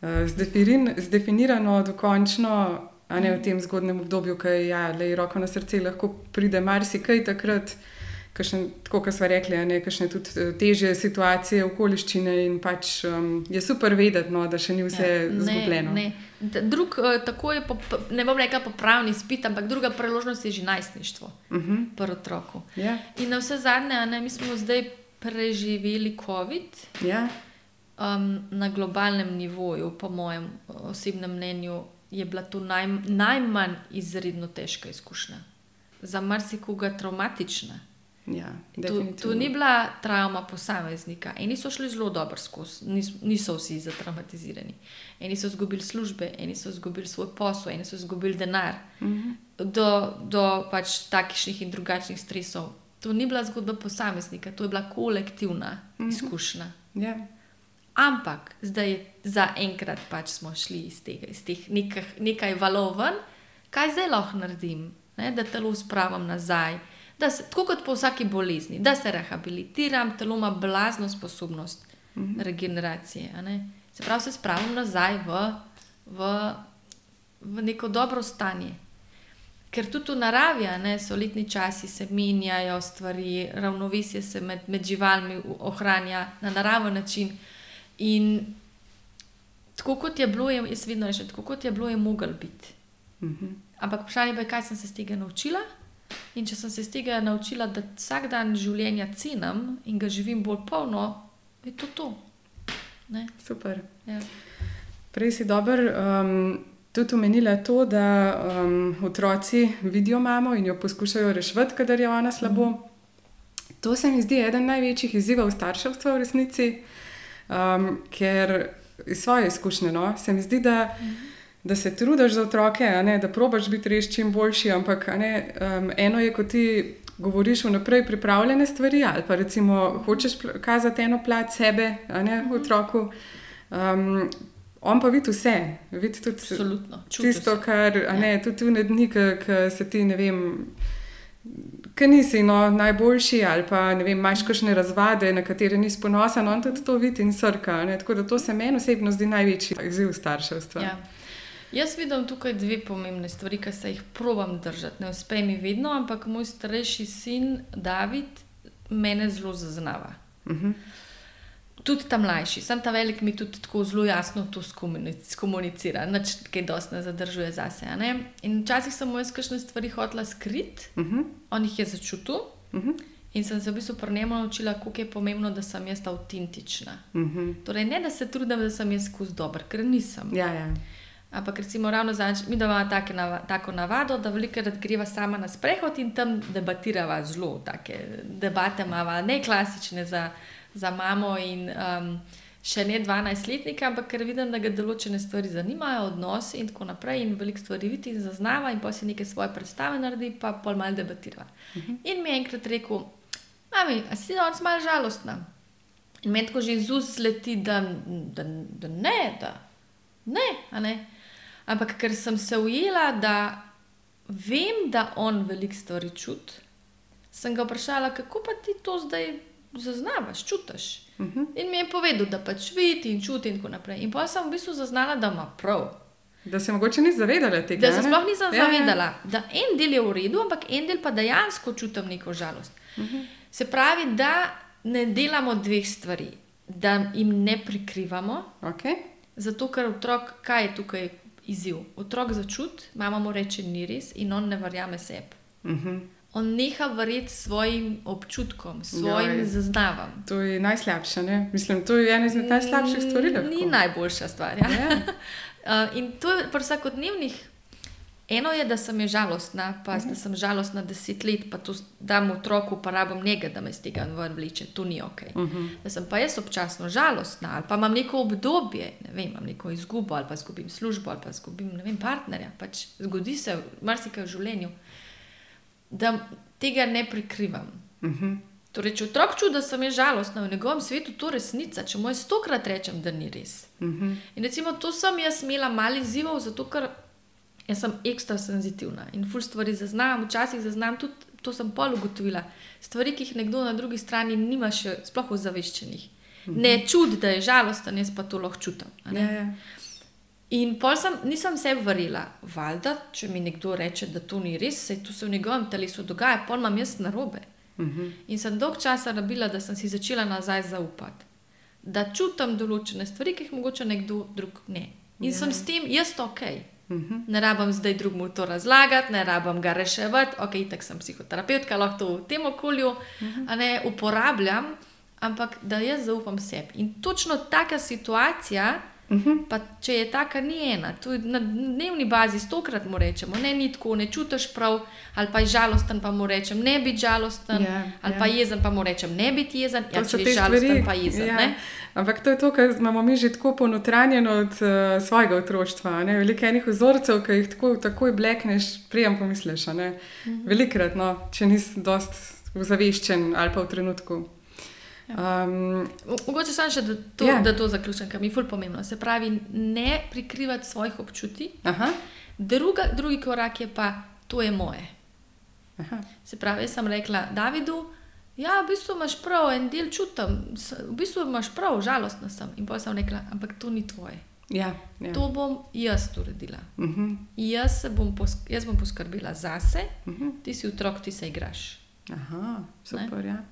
uh, zdefirin, zdefinirano dokončno, a ne v tem zgodnem obdobju, ki je, ja, le roko na srce, lahko pride marsikaj takrat. Kakšne, tako kot smo rekli, ne, kakšne tudi eh, teže situacije, okoliščine, in pač um, je super vedeti, no, da še ni vse ja, ne, zgubljeno. Ne. Drug, uh, tako je, pop, ne bom rekla popravni spit, ampak druga priložnost je že najstništvo, uh Mhm. -huh. pri otroku. Ja, In na vse zadnje, ne, mi smo zdaj preživeli COVID ja, um, na globalnem nivoju, po mojem osebnem mnenju, je bila to naj, najmanj izredno težka izkušnja. Za marsikoga traumatična. Ja, To, to ni bila travma posameznika. Eni so šli zelo dobro skozi, nis, niso vsi zatraumatizirani. Eni so izgubili službe, eni so izgubili svoj posel, eni so izgubili denar. Uh -huh. Do, do pač takšnih in drugačnih stresov. To ni bila zgodba posameznika, to je bila kolektivna uh -huh. izkušnja. ja. Ampak zdaj, za enkrat pač smo šli iz tega, iz teh nekaj, nekaj valov ven, kaj zdaj lahko naredim, ne? da telo spravim nazaj. Da se, tako kot po vsaki bolezni, da se rehabilitiram, telo ima blazno sposobnost mm -hmm. regeneracije. a ne. Se pravi, se spravim nazaj v, v, v neko dobro stanje. Ker tudi v naravi ne, so letni časi, se menjajo stvari, ravnovesje se med, med živalmi ohranja na naraven način. In tako kot je bilo, je, jaz vedno rečem, tako kot je bilo, je mogel biti. Uh -huh. Ampak vprašanje je, kaj sem se iz tega naučila. In če sem se iz tega naučila, da vsak dan življenja cenim in ga živim bolj polno, je to to. Ne? Super. Ja. Prej si dobro um, tudi omenila to, da um, otroci vidijo mamo in jo poskušajo rešiti, kadar je ona slabo. Mm. To se mi zdi eden največjih izzivov starševstva v resnici, um, ker iz svoje izkušnje no, se mi zdi, da, mm. Da se trudiš za otroke, ne, da probaš biti res čim boljši, ampak ne, um, eno je, ko ti. Govoriš vnaprej pripravljene stvari, ali pa recimo hočeš kazati eno plat sebe, a ne v otroku. Um, on pa vidi vse, vidi tudi Absolutno. tisto, kar a ne, tudi v dni, ki se ti ne vem. Ker nisi no, najboljši, ali pa ne vem, imaš kakšne razvade, na katere nisi ponosen, on tudi to vidi in srka. Ne? Tako da to se meni osebno zdi največji izziv starševstva. Ja. Jaz vidim tukaj dve pomembne stvari, ki se jih probujem držati. Ne uspe mi vedno, ampak moj starejši sin David mene zelo zaznava. Uh -huh. Tudi ta mlajši, sem ta velik, mi tudi tako zelo jasno to skomunic- skomunicira, nič kaj dosti ne zadržuje zase. ne. In včasih sem mu jaz kakšne stvari hotela skriti, Uh -huh. on jih je začutil Uh -huh. in sem se v bistvu pri njemu naučila, kako je pomembno, da sem jaz avtentična. Uh -huh. Torej, ne da se trudim, da sem jaz skozi dober, ker nisem. Ja, ja. Ampak recimo ravno zadnjič, mi da imamo take nava, tako navado, da velikokrat greva sama na sprehod in tam debatirava zelo, take debate imamo, ne klasične za, za mamo in um, še ne 12-letnika, ampak ker vidim, da ga določene stvari zanimajo, odnosi in tako naprej in veliko stvari vidi in zaznava in pa si neke svoje predstave naredi, pa pol mal debatira. Uh -huh. In mi je enkrat rekel, mami, a si danes malo žalostna? In meni tako že iz ust leti, da, da, da ne, da ne, a ne. Ampak ker sem se ujela, da vem, da on veliko stvari čuti, sem ga vprašala, kako pa ti to zdaj zaznavaš, čutiš. Uh -huh. In mi je povedal, da pač vidi in čuti in tako naprej. In pa sem v bistvu zaznala, da ima prav. Da se mogoče nisi zavedala tega. Da se sploh nisem Ja, ja. zavedala, da en del je v redu, ampak en del pa dejansko čutim neko žalost. Uh -huh. Se pravi, da ne delamo dveh stvari, da jim ne prikrivamo, Okay. zato ker otrok, kaj je tukaj izziv? Otrok začut, mama mu reče, ni res in on ne verjame sebi. Uh -huh. On neha verjeti svojim občutkom, svojim Joj. zaznavam. To je najslabše. Ne? Mislim, to je ena izmed najslabših stvari. Lahko. Ni najboljša stvar. Ja? Ja. Uh, in to je pri vsakodnevnih eno je, da sem je žalostna, pa da sem žalostna deset let, pa to dam otroku, pa rabim njega, da me iz tega ven vleče, to ni ok. Uh -huh. Da sem pa jaz občasno žalostna, ali pa imam neko obdobje, ne vem, imam neko izgubo, ali pa izgubim službo, ali pa izgubim vem, partnerja. Pač zgodi se marsikaj v življenju, da tega ne prikrivam. Uh -huh. Torej, če otrok čuti, da sem jaz žalostna v njegovem svetu, to je resnica. Če mu jaz stokrat rečem, da ni res. Uh -huh. In recimo to sem jaz imela mali izzivov, zato ker Jaz sem ekstra senzitivna in ful stvari zaznam, včasih zaznam tudi, to sem pol ugotovila, stvari, ki jih nekdo na drugi strani nima še sploh ozaveščenih. Mhm. Ne čudi, da je žalosten, jaz pa to lahko čutim. Ja, ja. In pol sem, nisem se vrila, valjda, če mi nekdo reče, da to ni res, se to se v njegovem telesu dogaja, pol imam jaz narobe. Mhm. In sem dolg časa rabila, da sem si začela nazaj zaupati, da čutim določene stvari, ki jih mogoče nekdo drug ne. In Ja. sem s tem jaz ok. Uh -huh. Ne rabim zdaj drugemu to razlagati, ne rabim ga reševati, ok, tako sem psihoterapeutka, lahko to v tem okolju uh -huh. ne uporabljam, ampak da jaz zaupam sebi. In točno taka situacija, Uh -huh. pa če je taka, ni ena, to je na dnevni bazi stokrat mu rečemo, ne ni tako, ne čutiš prav, ali pa je žalosten, pa mu rečem, ne biti žalosten, Ja, ali ja. pa jezen, pa mu rečem, ne biti jezen, ja, če te je žalosten, stvari, pa jezen. ja. ne. Ampak to je to, kar imamo mi že tako ponotranjeno od uh, svojega otroštva. ne. Veliko enih vzorcev, ki jih tako, takoj blekneš, prijem pomisliš. Mhm. Velikrat, no, če nisi dost ozaveščen ali pa v trenutku. Um, Mo- Mogoče samo še, da to, Ja. yeah. da to zaključim, kar mi je fulj pomembno. Se pravi, ne prikrivati svojih občutij. Druga, drugi korak je pa, to je moje. aha, Se pravi, jaz sem rekla Davidu, ja, v bistvu imaš prav, en del čutim, v bistvu imaš prav, žalostna sem. In pa sem rekla, ampak to ni tvoje. ja, ja. To bom jaz uredila. Uh -huh, Jaz, bom, jaz bom poskrbela zase, uh -huh. ti si otrok, ti se igraš. Aha, super, ja.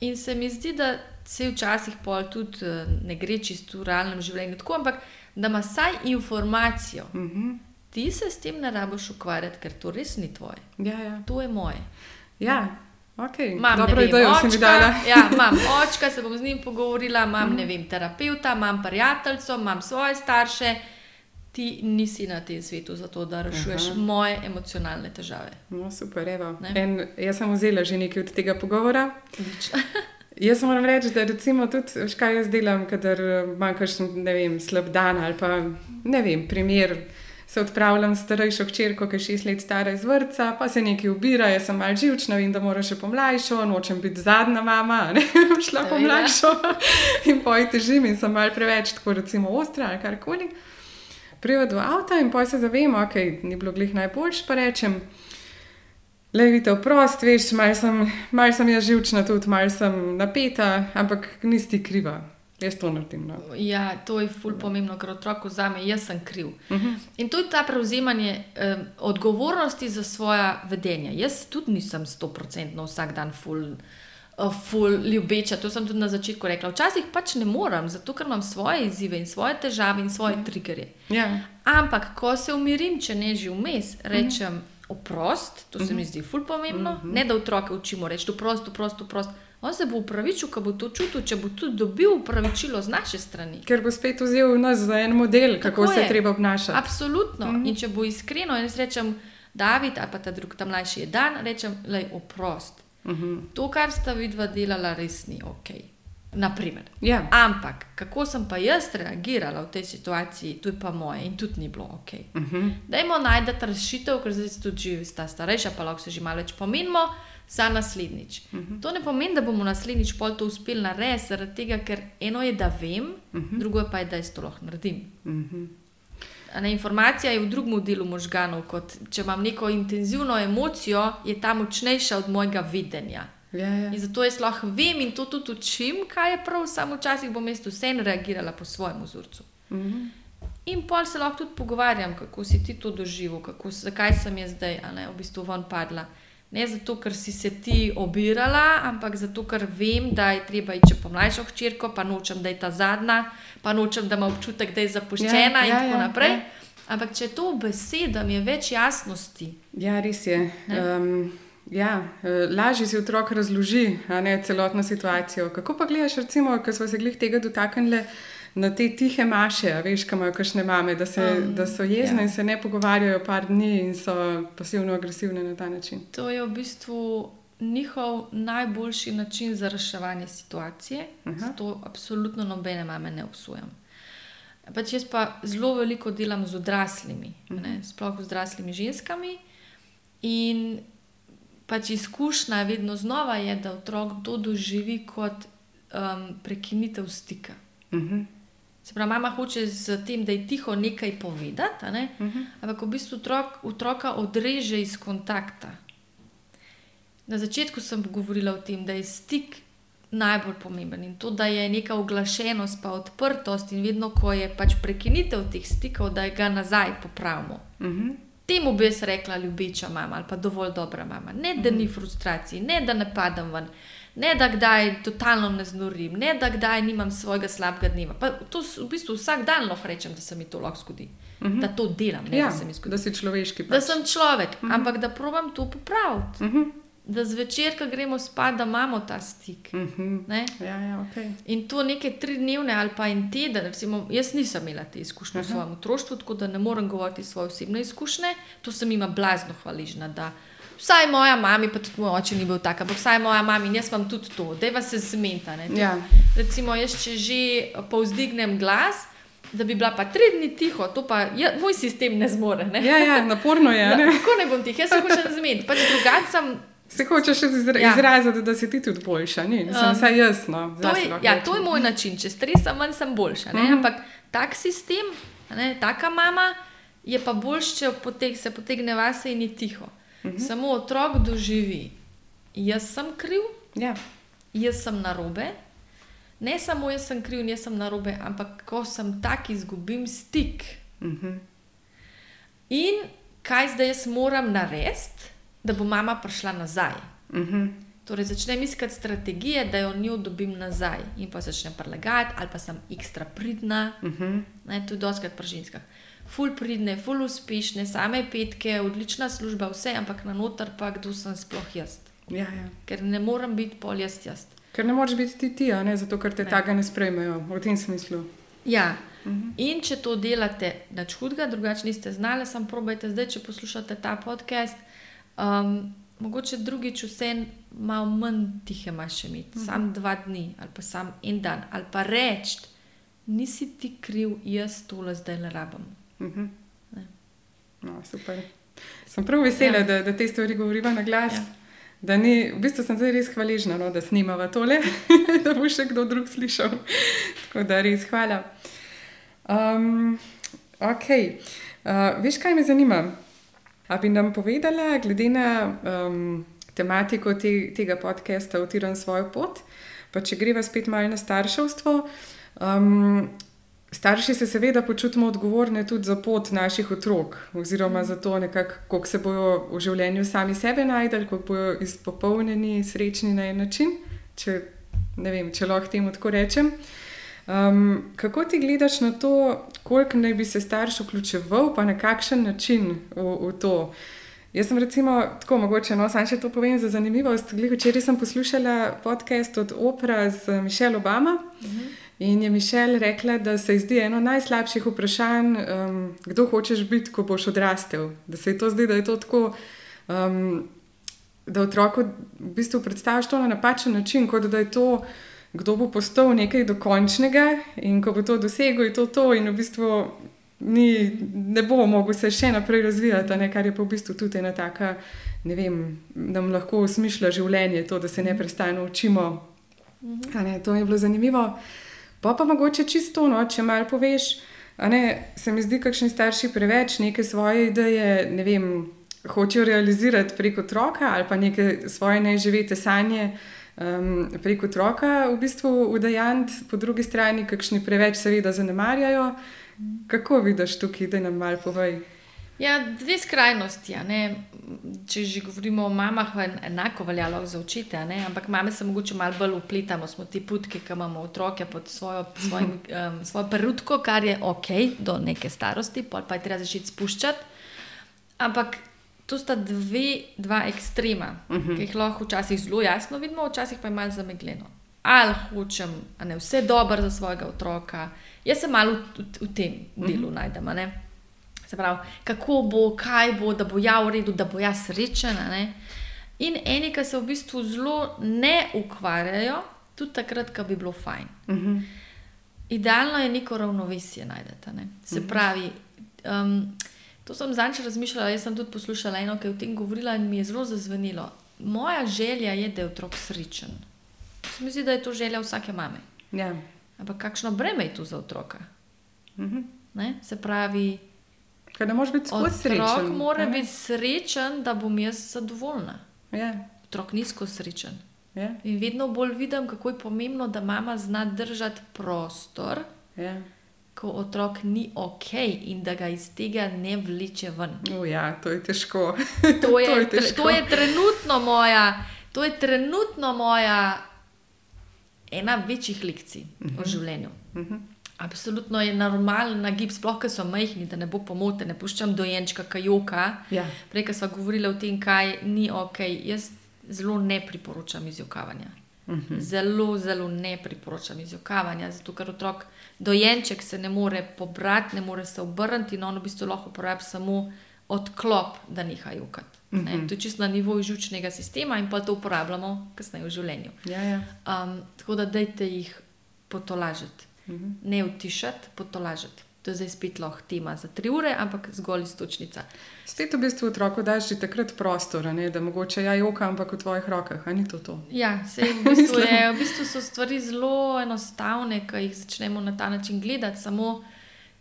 In se mi zdi, da se včasih pol tudi eh, ne gre čisto v realnem življenju tako, ampak da ima vsaj informacijo. Uh -huh. Ti se s tem ne rabiš ukvarjati, ker to res ni tvoje. ja, ja. To je moje. ja. Okay. Imam Dobro idejo si mi dala. očka, ja, imam očka, se bom z njim pogovorila, imam ne vem, terapeuta, imam prijateljico, imam svoje starše. Ti nisi na tem svetu zato, da rešuješ Aha. moje emocionalne težave. No, super, evo. Ne. En, jaz sem vzela že nekaj od tega pogovora. Jaz moram reči, da recimo tudi, veš, kaj jaz delam, kadar eh, imam kakšen, ne vem, slab dan ali pa, ne vem, primer. Se odpravljam s starejšo hčerko, ki je šest let stara iz vrca, pa se nekaj ubira, jaz sem malce živčna, vem, da mora še pomlajšo, nočem biti zadnja mama, ne bom šla pomlajšo in poj težim in sem malce preveč, tako recimo ostra ali karkoli. Prijedo do avta in poj se zavemo, ok, ni bilo glih najboljš, pa rečem, Le vidite, prost, veš, malo sem, mal sem jaz živčna, tudi malo sem napeta, ampak nisi kriva. Jaz to naredim. No. Ja, to je ful pomembno, ker otrok vzame, jaz sem kriv. Uh -huh. In to je ta prevzemanje um, odgovornosti za svoje vedenje. Jaz tudi nisem stoprocentno vsak dan ful, uh, ful ljubeča, to sem tudi na začetku rekla. Včasih pač ne morem, zato ker imam svoje izzive in svoje težave in svoje triggerje. ja. Ampak, ko se umirim, če ne že vmes, rečem oprost, to se mi zdi ful pomembno, ne da otroke učimo reči oprost, oprost, oprost. On se bo upravičil, ko bo to čutil, če bo tudi dobil upravičilo z naše strani. Ker bo spet vzel nas za en model, kako Tako se je. treba obnašati. Absolutno. Mm -hmm. In če bo iskreno, in jaz rečem, David, ali pa ta drug, ta mlajši je dan, rečem, le oprost. Uh -huh. To, kar sta vidva delala, res ni ok. Naprimer. ja. Ampak kako sem pa jaz reagirala v tej situaciji, to je pa moje in tudi ni bilo ok. uh -huh. Dajmo najti rešitev, ker zdaj tudi sta starejša, pa lahko se že malo več pomenimo. Za naslednjič. Uh -huh. To ne pomeni, da bomo naslednjič pol to uspeli narediti, zaradi tega, ker eno je, da vem, uh -huh. drugo je pa, je, da jaz to lahko naredim. Uh -huh. A Ne, informacija je v drugem delu možganov, kot če imam neko intenzivno emocijo, je ta močnejša od mojega videnja. ja, ja. In zato jaz lahko vem in to tudi učim, kaj je prav, samo včasih bom jaz vseeno reagirala po svojem vzorcu. Uh -huh. In pol se lahko tudi pogovarjam, kako si ti to doživel, kako, zakaj sem jaz zdaj ne, v bistvu ven padla. Ne zato, ker si se ti obirala, ampak zato, ker vem, da je treba iti po mlajšo hčerko, pa nočem, da je ta zadnja, pa nočem, da ima občutek, da je zapuščena Ja, in ja, tako ja, naprej. ja. Ampak če to besedam, je več jasnosti. ja, res je. Um, ja, eh, lažje si otrok razloži ne, celotno situacijo. Kako pa gledaš, recimo, ko smo se glih tega dotaknili, na te tihe maše, veš, kam imajo kakšne mame, da, se, Um, da so jezne ja. in se ne pogovarjajo par dni in so pasivno-agresivne na ta način. To je v bistvu njihov najboljši način za reševanje situacije. Aha. Zato absolutno nobene mame ne obsojam. Pač jaz pa zelo veliko delam z odraslimi, ne, sploh z odraslimi ženskami. In pač izkušnja vedno znova je, da otrok to doživi kot um, prekinitev stika. Mhm. Se pravi, mama hoče z tem, da je tiho nekaj povedati, ne? Mhm. ampak v bistvu otrok, otroka odreže iz kontakta. Na začetku sem govorila o tem, da je stik najbolj pomemben in to, da je neka oglašenost, pa odprtost in vedno, ko je pač prekinitev teh stikov, da ga nazaj popravimo. Mhm. Temu bi jaz rekla ljubeča mama ali pa dovolj dobra mama. Ne, da ni frustracij, ne, da ne padam ven, ne, da kdaj totalno ne znorim, ne, da kdaj nimam svojega slabega dneva. Pa to v bistvu vsak dan lahko rečem, da se mi to lahko zgodi. Mhm. Da to delam, ne Ja, da se mi zgodi. da si človeški. Da Pač. sem človek, ampak da probam to popraviti. Mhm. Da zvečer, ko gremo spat, da imamo ta stik. Mhm. Ne? Ja, ja, okay. In to neke tri dnevne ali pa en teden, recimo, jaz nisem imela te izkušnje v Aha. svojem otroštvu, tako da ne morem govoriti svoje osebne izkušnje. To sem jima blazno hvaležna. Da vsaj moja mama, pa tudi moj oče ni bil tak, ampak vsaj moja mama in jaz imam tudi to, da se zmeta. ne. Ja. Recimo, jaz če že povzdignem glas, da bi bila pa tri dni tiho, to pa ja, moj sistem ne zmore. Ne? Ja, ja, naporno je. Ne? kako ne bom tiho, jaz se hočem zmeti. Pač drugače sem Se hočeš izra Ja. izraziti, da si ti tudi boljša. Ni? Sem Um, vsaj jaz. No. To je, ja, to je moj način. Če stresam, manj sem boljša. Mm Mhm. -hmm. Ampak tak sistem, ne, taka mama je pa boljš, če poteg, se potegne vase in je tiho. Mhm. Samo otrok doživi. Jaz sem kriv, Ja. jaz sem narobe. Ne samo jaz sem kriv jaz sem narobe, ampak ko sem tak, izgubim stik. Mhm. In kaj zdaj jaz moram narediti, da bo mama prišla nazaj? Mhm. Torej, začnem iskati strategije, da jo njo dobim nazaj, in pa začnem prelagati, ali pa sem ekstra pridna, Mhm. ne, tudi doskrat pri ženskah. Ful pridne, ful uspešne, same petke, odlična služba, vse, ampak na noter pa kdo sem sploh jaz. Ja, ja. Ker ne morem biti pol jaz jaz. Ker ne moreš biti ti ti, ne zato, ker te Ne. tega ne sprejmejo v tem smislu. Ja. Mhm. In če to delate nič hudega, drugače niste znali, samo probajte zdaj, če poslušate ta podcast. Um, mogoče drugič vse malo manj tihe imaš še imeti, Mhm. sam dva dni ali pa sam en dan, ali pa reči, nisi ti kriv, jaz tole zdaj le rabim. Mhm. Ne. No, super. Sem prav vesela, Ja. da, da te stvari govoriva na glas. Ja. Da ni, v bistvu sem zdaj res hvaležna, no, da snimava tole, da bo še kdo drug slišal. Tako da res hvala. Um, ok, uh, veš, kaj me zanima? A bi nam povedala, glede na um, tematiko te, tega podcasta, Utiram svojo pot, pa če greva spet malo na starševstvo. Um, starši se seveda počutimo odgovorne tudi za pot naših otrok, oziroma za to, kako se bodo v življenju sami sebe najdel, kako bodo izpopolnjeni, srečni na en način, če, vem, če lahko temu tako rečem. Um, kako ti gledaš na to, koliko naj bi se starš vključeval, pa na kakšen način v, v to? Jaz sem recimo tako mogoče, no, sam še to povem za zanimivost. Glih, včeraj sem poslušala podcast od Opera z Mišel Obama in je Mišel rekla, da se ji zdi eno najslabših vprašanj, um, kdo hočeš biti, ko boš odrastel. Da se ji to zdi, da je to tako. Um, da otroku v bistvu predstaviš to na napačen način, kot da je to, kdo bo postal nekaj dokončnega in ko bo to dosegel, je to to in v bistvu ni, ne bo mogel se še naprej razvijati, ne, kar je pa v bistvu tudi ena taka, ne vem, nam lahko usmišlja življenje, to, da se neprestano učimo. A Ne, to je bilo zanimivo. Pa pa mogoče čisto, no, če malo poveš, ne, se mi zdi, kakšni starši preveč neke svoje ideje, ne vem, hočejo realizirati preko otroka ali pa neke svoje neživete sanje um, preko otroka, v bistvu udajant, po drugi strani, kakšni preveč seveda zanemarjajo. Kako vidiš tukaj, da nam malo povej? Ja, dve skrajnosti. Če že govorimo o mamah, je enako veljalo za očete, ampak mame se mogoče malo bolj upletamo, smo ti putke, ki imamo otroke pod svojo, svojim, um, svojo perutko, kar je ok do neke starosti, pa je treba začeti spuščati. Ampak to sta dve, dva ekstrema, uh -huh. ki jih lahko včasih zelo jasno vidimo, včasih pa je malo zamegljeno. ali hočem ne, vse dobro za svojega otroka. Jaz sem malo v, v, v tem delu, mm -hmm. najdem. Se pravi, kako bo, kaj bo, da bo ja v redu, da bo ja srečen. In eni, ki se v bistvu zelo ne ukvarjajo, tudi takrat, ko bi bilo fajn. Mm -hmm. Idealno je neko ravnovesje najdete. Ne? Se mhm. pravi, um, to sem zadnjič razmišljala, jaz sem tudi poslušala eno, ki je o tem govorila in mi je zelo zazvenilo. Moja želja je, da je otrok srečen. Se mi zdi, da je to želja vsake mame. Ja. Ampak kakšno breme je to za otroka? Mm -hmm. Se pravi, da moraš biti skozi srečen. Otrok mora biti srečen, da bom jaz zadovoljna. Ja. Otrok ni skozi srečen. Ja. In vedno bolj vidim, kako je pomembno, da mama zna držati prostor, ja. ko otrok ni ok in da ga iz tega ne vleče ven. Ja, to je težko. To je, to je, težko. To je trenutno moja. To je trenutno moja ena večjih lekcij uh -huh. v mhm. življenju. Uh mhm. -huh. Absolutno je normalen nagib, sploh ker so majhni, da ne bo pomote, ne puščam dojenčka, kajoka. Ja. Prej smo govorili o tem, kaj ni ok. Jaz zelo ne priporočam izjokavanja. Uh mhm. -huh. Zelo, zelo ne priporočam izjokavanja, zato ker otrok, dojenček se ne more pobrati, ne more se obrniti in on v bistvu lahko uporablja samo odklop, da neha jokati. Uh -huh. To je čisto na nivoju žučnega sistema in pa to uporabljamo kasneje v življenju. Ja, ja. Um, tako da dajte jih potolažiti, mhm. -huh. ne utišati, potolažiti. To je zdaj spet lahko tema za tri ure, ampak zgolj istočnica. Spet v bistvu otroku daš že takrat prostor, ne? da mogoče ja joka, ampak v tvojih rokah, ali ni to to? Ja, sej, v, bistvu je, v bistvu so stvari zelo enostavne, ko jih začnemo na ta način gledati. Samo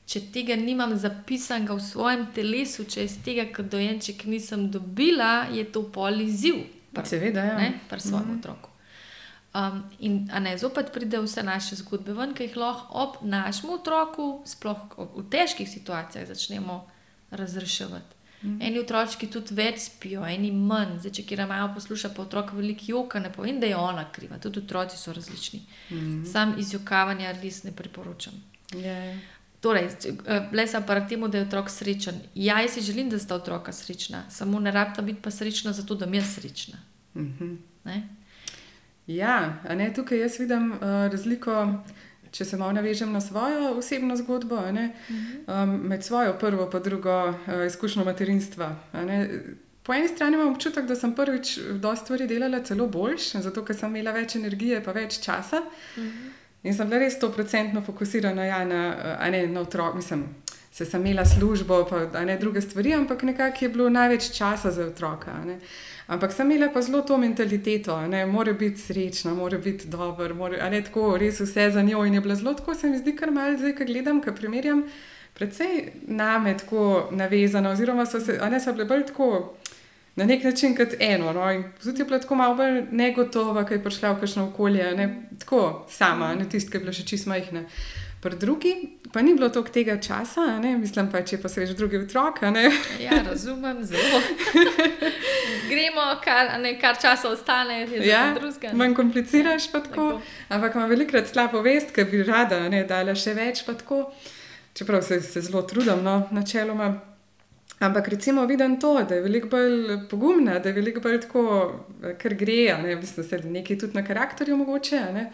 če tega nimam zapisanega v svojem telesu, če iz tega, kar dojenček nisem dobila, je to poliziv. Seveda, ja. pri svojem mm -hmm. otroku. Um, in ne, zopet pride vse naše zgodbe ven, ki jih lahko ob našem otroku, sploh v težkih situacijah, začnemo razreševati. Mm. Eni otroci tudi več spijo, eni manj. Zdaj, če kjer malo posluša, pa otrok veliko joka, ne povem, da je ona kriva. Tudi otroci so različni. Mm. Sam izjokavanja res ne priporočam. Yeah. Ja. Torej, eh, le sem pa temu, da je otrok srečen. Ja, jaz si želim, da sta otroka srečna, samo ne rabita biti pa srečna, zato da mi je srečna. Mm -hmm. Ja, ne, tukaj jaz vidim uh, razliko, če se malo navežem na svojo osebno zgodbo, ne, mm -hmm. um, med svojo prvo in drugo uh, izkušnjo materinstva. Po eni strani imam občutek, da sem prvič dosta stvari delala celo boljš, zato ker sem imela več energije in več časa. Mm -hmm. In sem bila res sto procentno fokusirana ja, na, ne, na otrok, mislim, se sem imela službo, pa ne druge stvari, ampak nekako je bilo največ časa za otroka. Ne. Ampak sem imela pa zelo to mentaliteto, da mora biti srečna, mora biti dober, mora biti tako, res vse za njo. In je bilo zelo tako, se mi zdi, kar malce zdaj, ko gledam, ko primerjam, predvsej name tako navezano, oziroma so se, a ne so bile bolj tako na nek način kot eno. No? In tudi je bila tako malo bolj negotova, ker je prišla v kakšno okolje, ne? tako sama, ne tisti, ki je bila še čist majhna. Pri drugi pa ni bilo toliko tega časa, ne? mislim pa, če pa se veš drugi otrok. ja, razumem, zelo. Gremo, kar, ne, kar časa ostane, je ja, drugega. Manj kompliciraš pa tako, tako. ampak ima velikrat slabo vest, ker bi rada ne, dala še več pa tako. Čeprav se, se zelo trudim, no, načeloma. Ampak recimo vidim to, da je veliko bolj pogumna, da je veliko bolj tako, ker gre, ne mislim, da se nekaj tudi na karakterju mogoče. Ne?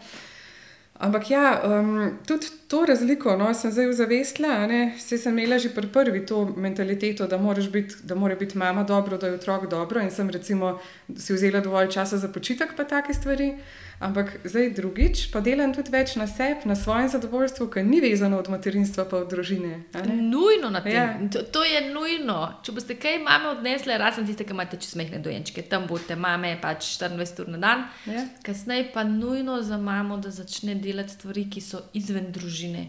Ampak ja, um, tudi to razliko no, sem zdaj zavestila. Vse sem imela že pri prvi to mentaliteto, da, bit, da mora biti mama dobro, da je otrok dobro. In sem recimo si vzela dovolj časa za počitek, pa take stvari. Ampak zdaj drugič, pa delam tudi več na sebi, na svojem zadovoljstvu, ki ni vezano od materinstva pa od družine. Nujno na tem. Ja. To, to je nujno. Če boste kaj mame odnesle, razen tiste, ki imate česmehne dojenčke, tam boste mame pač 24 ur na dan. Ja. Kasneje pa nujno za mamo, da začne delati stvari, ki so izven družine.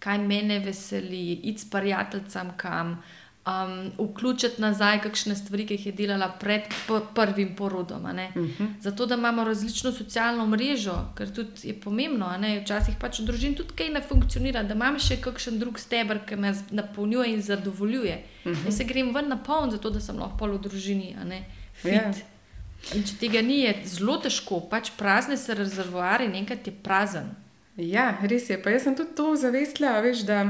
Kaj mene veseli, id s prijateljem kam um, vključiti nazaj kakšne stvari, ki jih je delala pred prvim porodom. Uh mhm. -huh. Zato, da imamo različno socialno mrežo, ker tudi je pomembno, da včasih pač v družini tudi kaj ne funkcionira, da imam še kakšen drug stebr, ki me napolnjuje in zadovoljuje. Uh -huh. Jaz se grem ven na poln, zato da sem lahko v družini, fit. Yeah. Ja. In če tega ni, je zelo težko, pač prazne se rezervoari, enkrat je prazen. Ja, res je. Pa jaz sem tudi to zavestila, veš, da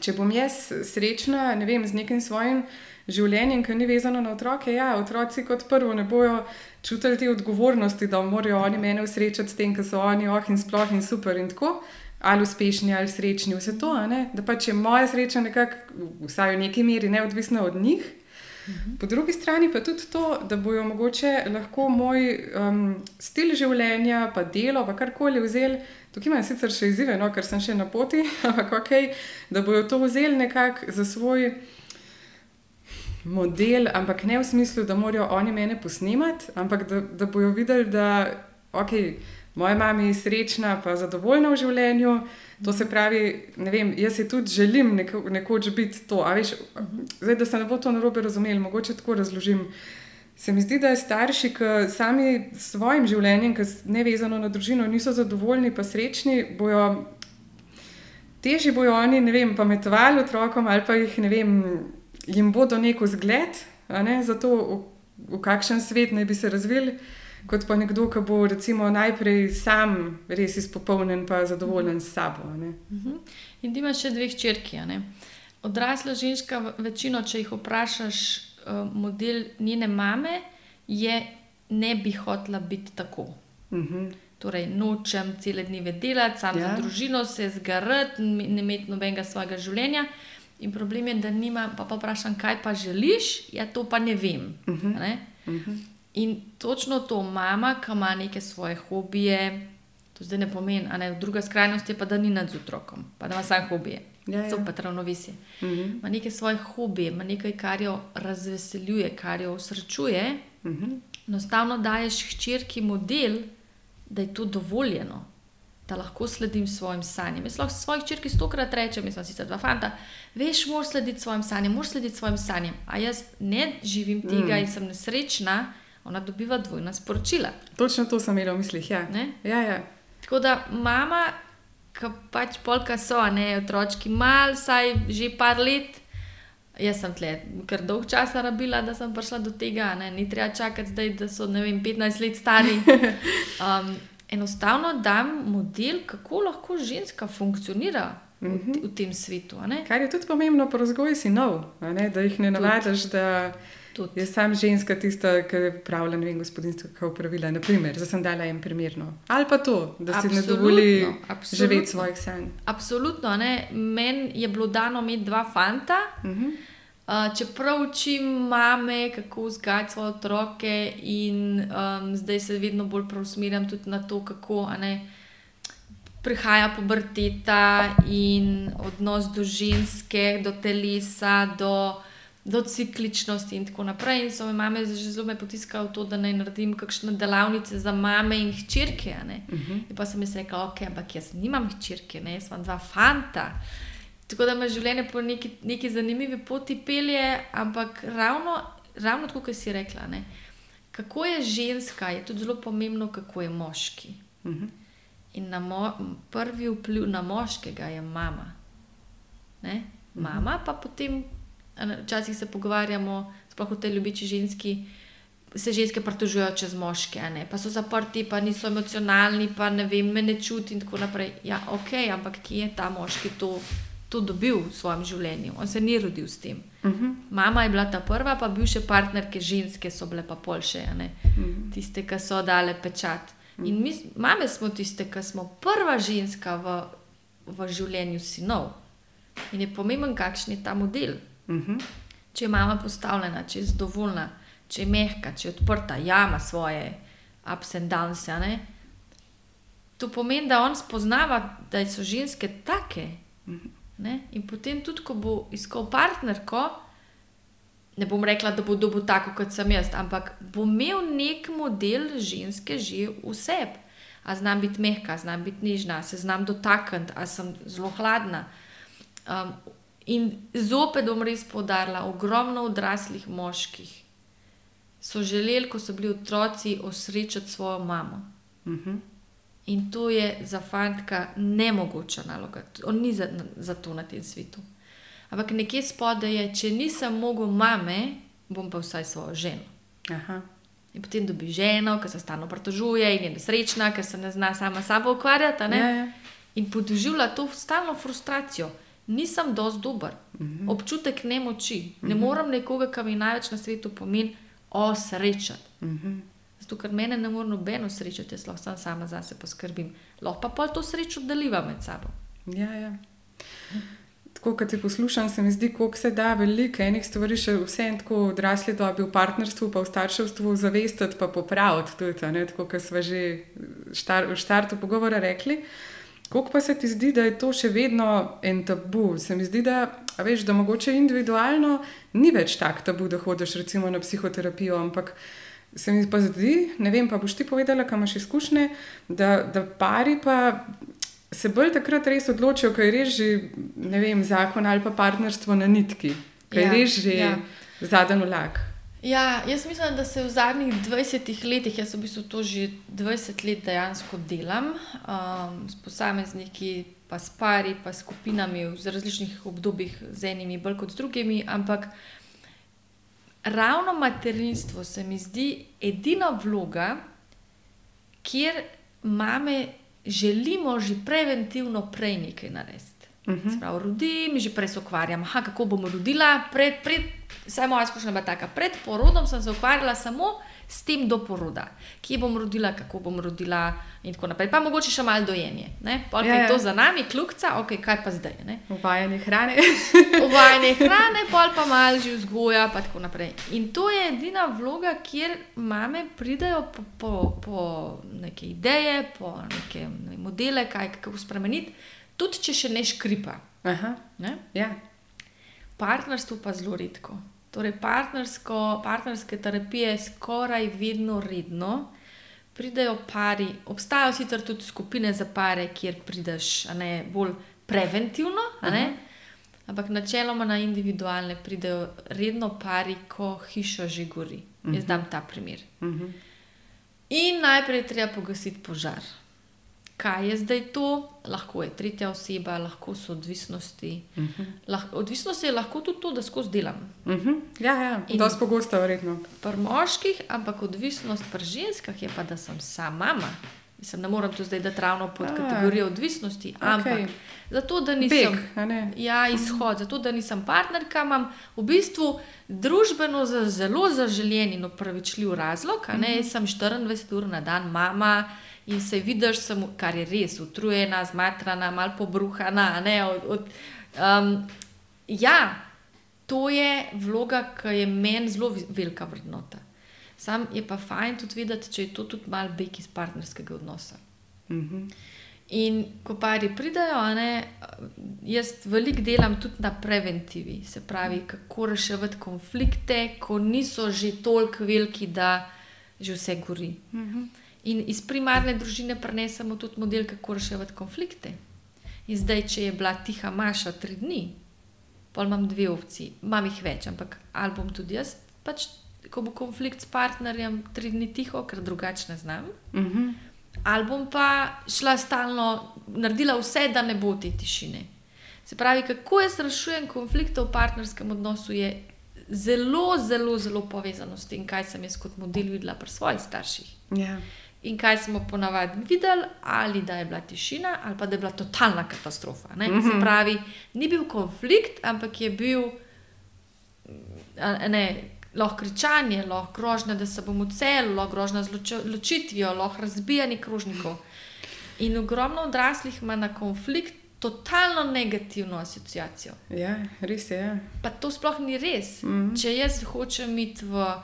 če bom jaz srečna ne vem, z nekim svojim življenjem, ki ni vezano na otroke, ja, otroci kot prvo ne bojo čutili te odgovornosti, da morajo oni mene usrečati s tem, ker so oni oh in sploh in super in tako. Ali uspešni ali srečni, vse to, da pa če moja sreča nekako, vsaj v neki meri, neodvisna od njih, Po drugi strani pa tudi to, da bojo mogoče lahko moj um, stil življenja, pa delo, pa karkoli vzeli. Tukaj imam sicer še izzive, no, ker sem še na poti, ampak ok, da bojo to vzeli nekako za svoj model, ampak ne v smislu, da morajo oni mene posnemati, ampak da, da bojo videli, da ok, moja mama je srečna, pa zadovoljna v življenju. To se pravi, vem, jaz si tudi želim neko, nekoč biti to. Veš, zdaj, da se ne bo to narobe razumeli, mogoče tako razložim. Se mi zdi, da starši, ki sami s svojim življenjem, ki je nevezano na družino, niso zadovoljni, pa srečni, bojo težje bojo oni, ne vem, pametovali otrokom ali pa jih, ne vem, jim bodo neko zgled ne, za to, v, v kakšen svet naj bi se razvili kot pa nekdo, ki bo recimo, najprej sam res izpopolnjen in zadovoljen s sabo. Uh mhm. -huh. In ti imaš še dve črki. Odrasla ženska, večino, če jih vprašaš, model njene mame je, ne bi hotela biti tako. Uh mhm. -huh. Torej, nočem cele dneve delati, sam ja. za družino se zgarati, ne imeti nobenega svojega življenja. In problem je, da nima, pa, pa vprašam, kaj pa želiš, ja, to pa ne vem. Uh -huh. ne? Uh -huh. In točno to, mama, ki ima neke svoje hobije, to zdaj ne pomeni, a ne druga skrajnost je pa, da ni nad otrokom, pa da ima samo hobije. Ja, ja. Pa ravnovesje. Mm -hmm. Ma nekaj svojih hobijev, ima nekaj, kar jo razveseljuje, kar jo usrečuje. Mm -hmm. Enostavno daješ hčerki model, da je to dovoljeno, da lahko sledim svojim sanjam. Jaz lahko svojih hčerki stokrat rečem, jaz sem sicer dva fanta, veš, moraš slediti svojim sanjam, moraš slediti svojim sanjam. A jaz ne živim tega mm. in sem nesrečna ona dobiva dvojna sporočila. Točno to sem imela v mislih. Ja. Ja, ja. Tako da mama, ki pač polka so, ne otročki, mal, saj že par let. Jaz sem tle, ker dolg čas rabila, da sem prišla do tega, ne? ni treba čakati, zdaj, da so vem, 15 let stari. Um, enostavno dam model, kako lahko ženska funkcionira v, mhm. v tem svetu. Kar je tudi pomembno pri vzgoju sinov, da jih ne navadiš. Tudi. Jaz sem ženska, tista, ki je pravila, ne vem, gospodinstvo, kako pravila. Naprimer, zdaj sem dala en primer. No. Ali pa to, da absolutno, si ne dovoli živeti svojih sanj. Absolutno. Meni je bilo dano imeti dva fanta. Uh -huh. uh, čeprav učim mame, kako vzgajati svoje otroke, in um, zdaj se vedno bolj preusmerjam tudi na to, kako ne, prihaja puberteta in odnos do ženske, do telesa. Do, do cikličnosti in tako naprej. In so me mame že zelo me potiskale v to, da naj naredim kakšne delavnice za mame in hčerke. Uh mhm. -huh. In pa sem jim rekla, ok, ampak jaz nimam hčerke, ne? jaz imam dva fanta. Tako da me življenje po neki, neki zanimivi poti pelje, ampak ravno, ravno tako, kot si rekla. Ne? Kako je ženska, je tudi zelo pomembno, kako je moški. Uh mhm. -huh. In mo prvi vpliv na moškega je mama. Ne? Mama pa potem Včasih se pogovarjamo, sploh v tej ljubeči ženski, se ženske pritožujejo čez moške, pa so zaprti, pa niso emocionalni, pa ne vem, me ne čuti in tako naprej. Ja, ok, ampak kje je ta moški to, to dobil v svojem življenju? On se ni rodil s tem. Uh mhm. -huh. Mama je bila ta prva, pa bivše partnerke ženske so bile pa polše, uh mhm. -huh. tiste, ki so dale pečat. Uh -huh. In mi, mame smo tiste, ki smo prva ženska v, v življenju sinov. In je pomemben, kakšen je ta model. Mhm. Če je mama postavljena, če je zadovoljna, če je mehka, če je odprta, ja, ima svoje ups and downs. To pomeni, da on spoznava, da so ženske take. Mhm. -huh. In potem, tudi ko bo iskal partnerko, ne bom rekla, da bo dobil tako, kot sem jaz, ampak bo imel nek model ženske že v sebi. A znam biti mehka, znam biti nižna, se znam dotakniti, a sem zelo hladna. Um, In zopet bom res podarila, ogromno odraslih moških so želeli, ko so bili otroci, osrečati svojo mamo. Uh mhm. -huh. In to je za fantka nemogoča naloga, on ni za, za to na tem svetu. Ampak nekje spodaj je, če nisem mogel mame, bom pa vsaj svojo ženo. Aha. In potem dobi ženo, ki se stalno pritožuje in je nesrečna, ker se ne zna sama sabo ukvarjati. Ja, ja. In podoživlja to stalno frustracijo nisem dovolj dober. Uh -huh. Občutek nemoči. Ne uh -huh. morem nekoga, ki mi največ na svetu pomeni, osrečati. Uh -huh. Zato, ker mene ne more nobeno srečati, jaz lahko sam sama za sebe poskrbim. Lahko pa pa to srečo deliva med sabo. Ja, ja. Tako kot ti poslušam, se mi zdi, kako se da veliko enih stvari, še vse tako odrasli dobi v partnerstvu, pa v starševstvu zavestiti, pa popraviti. Tudi, ne, tako kot smo že štar, v štartu pogovora rekli. Kako pa se ti zdi, da je to še vedno en tabu? Se mi zdi, da, veš, da mogoče individualno ni več tak tabu, da hodiš recimo na psihoterapijo, ampak se mi pa zdi, ne vem, pa boš ti povedala, kam imaš izkušnje, da, da pari pa se bolj takrat res odločijo, kaj je že, vem, zakon ali pa partnerstvo na nitki, kaj ja, je res že ja. zadnji vlak. Ja, jaz mislim, da se v zadnjih 20 letih, jaz v bistvu to že 20 let dejansko delam um, s posamezniki, pa s pari, pa s skupinami v različnih obdobjih, z enimi bolj kot z drugimi, ampak ravno materinstvo se mi zdi edina vloga, kjer mame želimo že preventivno prej nekaj narediti. Uh. -huh. Sprav, rodim, že prej se ukvarjam, aha, kako bom rodila. Pred, pred, vsaj moja izkušnja je bila taka. Pred porodom sem se ukvarjala samo s tem do poroda, kje bom rodila, kako bom rodila, in tako naprej. Pa mogoče še malo dojenje. Pa ja, je ja. to za nami, kljukca, ok, kaj pa zdaj. Uvajanje hrane. Uvajanje hrane, pol pa malo že vzgoja, pa tako naprej. In to je edina vloga, kjer mame pridejo po, po, po neke ideje, po neke ne, modele, kaj kako spremeniti, tudi če še ne škripa. Aha, ne? Ja. Partnerstvo pa zelo redko. Torej, partnerske terapije skoraj vedno redno pridejo pari. Obstajajo sicer tudi skupine za pare, kjer prideš ne, bolj preventivno, ampak načeloma na individualne pridejo redno pari, ko hiša že gori. Uh -huh. Jaz mhm. dam ta primer. Uh mhm. -huh. In najprej treba pogasiti požar kaj je zdaj to, lahko je tretja oseba, lahko so odvisnosti. Uh mhm. -huh. lah, odvisnost je lahko tudi to, da skozi delam. Uh mhm. -huh. Ja, ja. to je pogosto, verjetno. Pri moških, ampak odvisnost pri ženskah je pa, da sem sama mama. Mislim, ne morem to zdaj dati ravno pod kategorijo odvisnosti, ampak okay. zato, da nisem Beg, ja, izhod, zato, da nisem partnerka, imam v bistvu družbeno za zelo zaželjen in opravičljiv razlog. Mm -hmm. Jaz sem 24 ur na dan mama in se vidiš, sem, kar je res, utrujena, zmatrana, malo pobruhana. Od, od, um, ja, to je vloga, ki je meni zelo velika vrednota. Sam je pa fajn tudi videti, če je to tudi malo bek iz partnerskega odnosa. Mm -hmm. In ko pari pridajo, ne, jaz veliko delam tudi na preventivi, se pravi, kako reševati konflikte, ko niso že toliko veliki, da že vse gori. Mm -hmm. In iz primarne družine prenesemo tudi model, kako reševati konflikte. In zdaj, če je bila tiha Maša tri dni, pol imam dve opciji, imam jih več, ampak ali bom tudi jaz, pač, ko bo konflikt s partnerjem, tri dni tiho, ker drugače ne znam. Uh mhm. -huh. Ali bom pa šla stalno, naredila vse, da ne bo te tišine. Se pravi, kako jaz rešujem konflikte v partnerskem odnosu, je zelo, zelo, zelo povezano s tem, kaj sem jaz kot model videla pri svojih starših. Yeah. In kaj smo ponavadi videli, ali da je bila tišina, ali pa da je bila totalna katastrofa. Mm -hmm. Se mhm. pravi, ni bil konflikt, ampak je bil ne, lahko kričanje, lahko grožnja, da se bomo cel, lahko grožnja z ločitvijo, lahko razbijanje krožnikov. In ogromno odraslih ima na konflikt totalno negativno asociacijo. Ja, res je. Ja. Pa to sploh ni res. Mm -hmm. Če jaz hočem iti v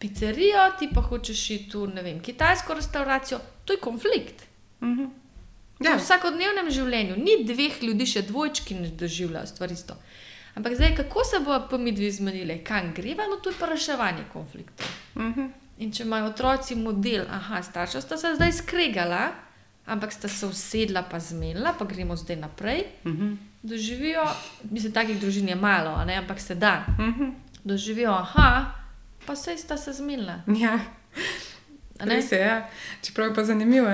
pizzerijo, ti pa hočeš iti v vem, kitajsko restauracijo, to je konflikt. Mm -hmm. ja. V vsakodnevnem življenju ni dveh ljudi, še dvojčki ne doživljajo stvari isto. Ampak zdaj, kako se bo pa mi dve zmenili, kam greva, no to je pa reševanje konfliktov. Mm -hmm. In če imajo otroci model, aha, starša sta se zdaj skregala, ampak sta se usedla, pa zmenila, pa gremo zdaj naprej. Mm -hmm. Doživijo, mislim, takih družin je malo, ampak se da. Mm -hmm. Doživijo, aha, pa se sta se zmedla. Ja, res je. Ja. Čeprav je pa zanimivo,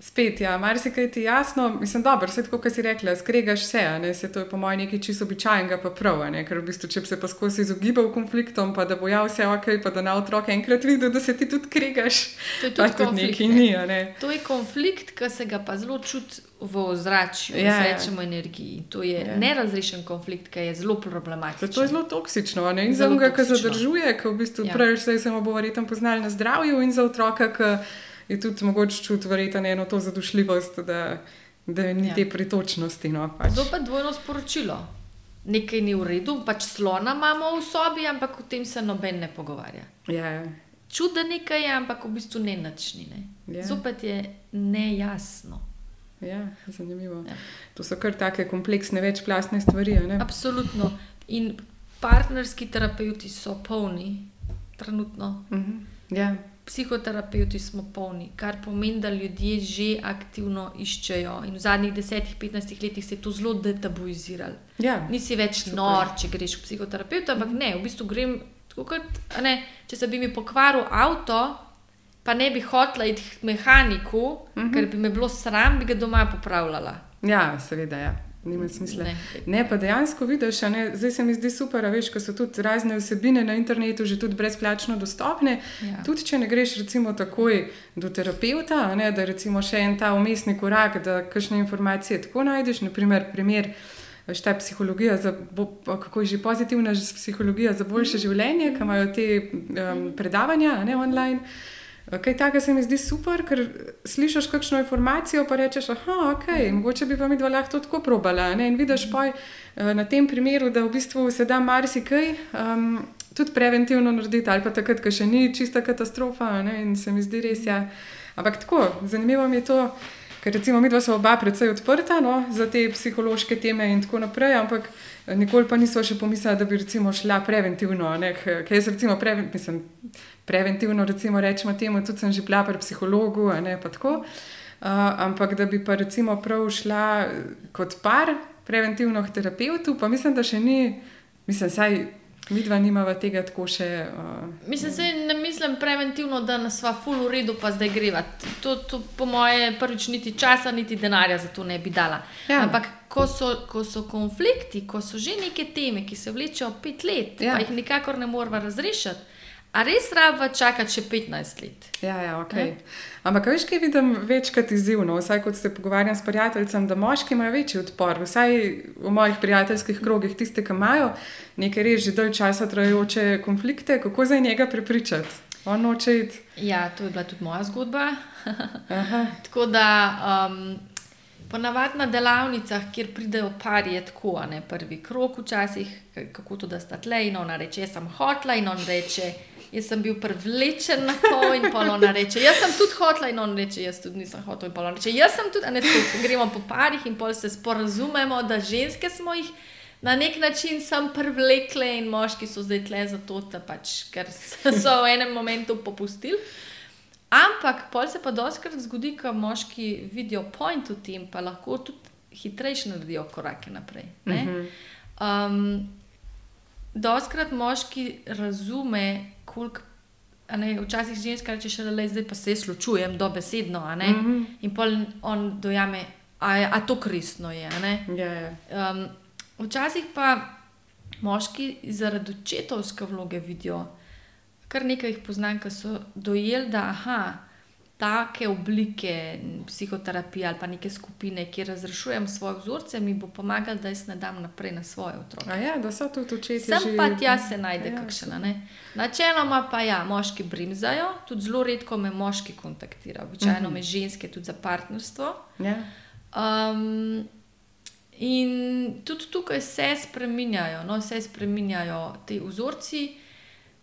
Spet, ja, marsikaj ti jasno, mislim, dobro, vse tako, kot si rekla, skregaš se, ne, se to je po mojem nekaj čisto običajnega, pa prav, ne, ker v bistvu, če bi se pa skozi izogibal konfliktom, pa da bo ja vse ok, pa da na otroke enkrat videl, da se ti tudi kregaš, To je pa tudi tudi konflikt, nekaj ne. ni, a ne. To je konflikt, ki se ga pa zelo čuti v ozračju, Ja, ja, rečemo energiji. To je Ja. nerazrešen konflikt, ki je zelo problematičen. Zato je zelo toksično, ne? in za Zelo onega, ki toksično. zadržuje, ki v bistvu Ja. prej se samo bo verjetno poznali na zdravju, in za otroka, ki je tudi mogoče čuti verjetno eno to zadušljivost, da, da ni Ja. te pritočnosti. No, pač. Zopet dvojno sporočilo. Nekaj ni v redu, pač slona imamo v sobi, ampak o tem se noben ne pogovarja. Ja, ja. Čuda nekaj je, ampak v bistvu ne načni. Ne. Ja. Zopet je nejasno. Ja, zanimivo. Ja. To so kar take kompleksne, večplastne stvari. Absolutno. In partnerski terapeuti so polni, trenutno. Mhm. Ja, Psihoterapeuti smo polni, kar pomeni, da ljudje že aktivno iščejo. In v zadnjih 10-15 letih se je to zelo detabuiziralo. ja. Nisi več Super. Nor, če greš k psihoterapeutu, ampak ne, v bistvu grem tako kot, ne, če se bi mi pokvaril avto, pa ne bi hotla iti k mehaniku, uh Mhm. -huh. ker bi me bilo sram, bi ga doma popravljala. ja seveda, ja. nima smisla. Ne. Ne, pa dejansko vidiš, ne, zdaj se mi zdi super, veš, ko so tudi razne vsebine na internetu že tudi brezplačno dostopne. Ja. Tudi če ne greš recimo takoj do terapeuta, ne, da recimo še en ta umestni korak, da kakšne informacije tako najdeš, naprimer primer. Veš, ta psihologija, za, bo, kako je že pozitivna psihologija za boljše življenje, ki imajo te um, predavanja ne, online. Kaj takega se mi zdi super, ker slišiš kakšno informacijo, pa rečeš, ah, ok, mogoče bi pa mi dva lahko tako probala. Ne? In vidiš pa na tem primeru, da v bistvu se da marsikaj um, tudi preventivno narediti, ali pa takrat, ko še ni čista katastrofa. Ne? In se mi zdi res, ja. Ampak tako, zanimivo mi je to. Ker recimo mi dva smo oba precej odprta no, za te psihološke teme in tako naprej, ampak eh, nikoli pa nismo še pomislili, da bi recimo šla preventivno. ne, k- Ker jaz recimo preven, mislim, preventivno recimo rečemo temu, tudi sem že bila pri psihologu, ne pa tako. Uh, ampak da bi pa recimo prav šla eh, kot par preventivno k terapeutu, pa mislim, da še ni, mislim, saj mi dva nimava tega tako še. Uh, Mislim, se ne mislim preventivno, da nas sva full v redu, pa zdaj greva. To, to po moje, prvič niti časa, niti denarja za to ne bi dala. Ja. Ampak ko so, ko so konflikti, ko so že neke teme, ki se vlečejo pet let, Ja. ja. pa jih nikakor ne moramo razrešiti, a res raba čakati še 15 let. Ja, ja, ok. Ne? Ampak, veš, kaj vidim večkrat izzivno, vsaj kot se pogovarjam s prijateljem, da moški imajo večji odpor. Vsaj v mojih prijateljskih krogih, tiste, ki imajo neke res že dalj časa trajajoče konflikte, kako zdaj njega prepričati. On noče iti. Ja, to je bila tudi moja zgodba. Tako da um, ponavadi na delavnicah, kjer pridejo pari, je tako, a ne prvi krok, včasih, kako to da sta tle in ona reče, jaz sem hotla in on reče. Jaz sem bil privlečen na to, in pol ona reče, jaz sem tudi hotla, in on reče, jaz tudi nisem hotel. In pol ona reče, jaz sem tudi, a ne tako, gremo po parih in pol se sporazumemo, da ženske smo jih na nek način sem privlekle in moški so zdaj tle zato, pač, ker so v enem momentu popustili. Ampak pol se pa doskrat zgodi, ko moški vidijo point v tem, pa lahko tudi hitrejše naredijo korake naprej. ne. Um, doskrat moški razume, koliko. Ne, včasih ženska reče, še le zdaj pa se jaz ločujem, dobesedno. a ne. In pol on dojame, a, a to kristno je. ne. ja, ja. Um, včasih pa moški zaradi očetovske vloge vidijo, kar nekaj jih poznam, ki so dojeli, da aha, take oblike psihoterapije ali pa neke skupine, kjer razrešujem svoje vzorce, mi bo pomagalo, da jaz ne dam naprej na svoje otroke. A ja, da so tudi očetje. Sem že... pa tja se najde Ja, ja, kakšen. a ne. Načeloma pa ja, moški brimzajo, tudi zelo redko me moški kontaktira, običajno uh -huh. me ženske tudi za partnerstvo. Ja. Um, in tudi tukaj se spreminjajo, no, se spreminjajo ti vzorci.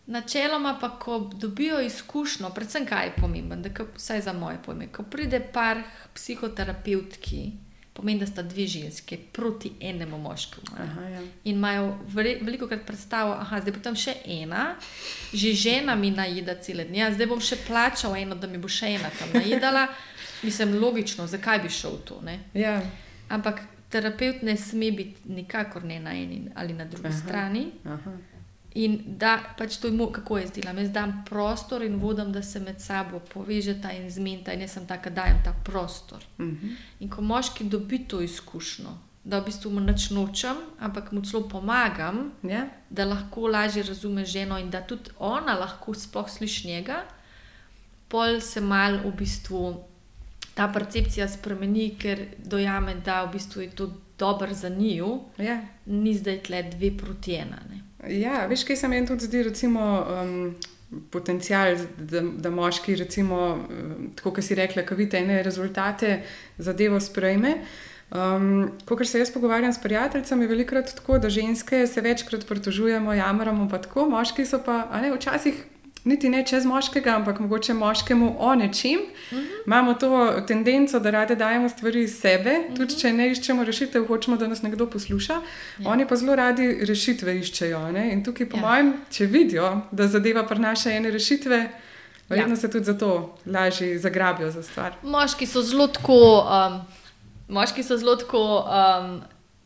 Načeloma pa, ko dobijo izkušnjo, predvsem kaj je pomembno, da ko, vsaj za moje pojme, ko pride par k psihoterapevtki, pomeni, da sta dve ženske proti enemu moškemu. Aha, ja. In imajo veliko krat predstavo, da zdaj bo tam še ena, že žena mi najeda cele dni, ja, zdaj bom še plačal eno, da mi bo še ena tam najedala. Mislim, logično, zakaj bi šel to. Ne? Ja. Ampak terapeut ne sme biti nikakor ne na eni ali na drugi. Aha. strani. Aha. In da pač to je moj, kako jaz delam. Jaz dam prostor in vodim, da se med sabo povežeta in zmenta, in jaz sem taka, da dajem ta prostor. Uh -huh. In ko moški dobi to izkušnjo, da v bistvu mu nič nočem, ampak mu celo pomagam, Ja, da lahko lažje razume ženo in da tudi ona lahko sploh sliši njega, pol se mal v bistvu ta percepcija spremeni, ker dojame, da v bistvu je to dobro za njiju, ja. ni zdaj tle dve proti ena. Ne. Ja, veš, kaj se meni tudi zdi, recimo, um, potencial, da, da moški, recimo, um, tako kot si rekla, ki vidite ene rezultate, zadevo sprejme. Um, ko se jaz pogovarjam s prijateljicami, je velikokrat tako, da ženske se večkrat pritožujemo, jamramo, pa tako, moški so pa, a ne, včasih niti ne čez moškega, ampak mogoče moškemu o nečem. Uh -huh. Imamo to tendenco, da rade dajemo stvari iz sebe, uh -huh. tudi če ne iščemo rešitev, hočemo, da nas nekdo posluša. Ja. Oni pa zelo radi rešitve iščejo. Ne? In tukaj, po ja. mojem, če vidijo, da zadeva prinaša ene rešitve. Verjetno ja. se tudi zato lažje zagrabijo za stvar. Moški so zelo tako, um, moški so zelo tako um,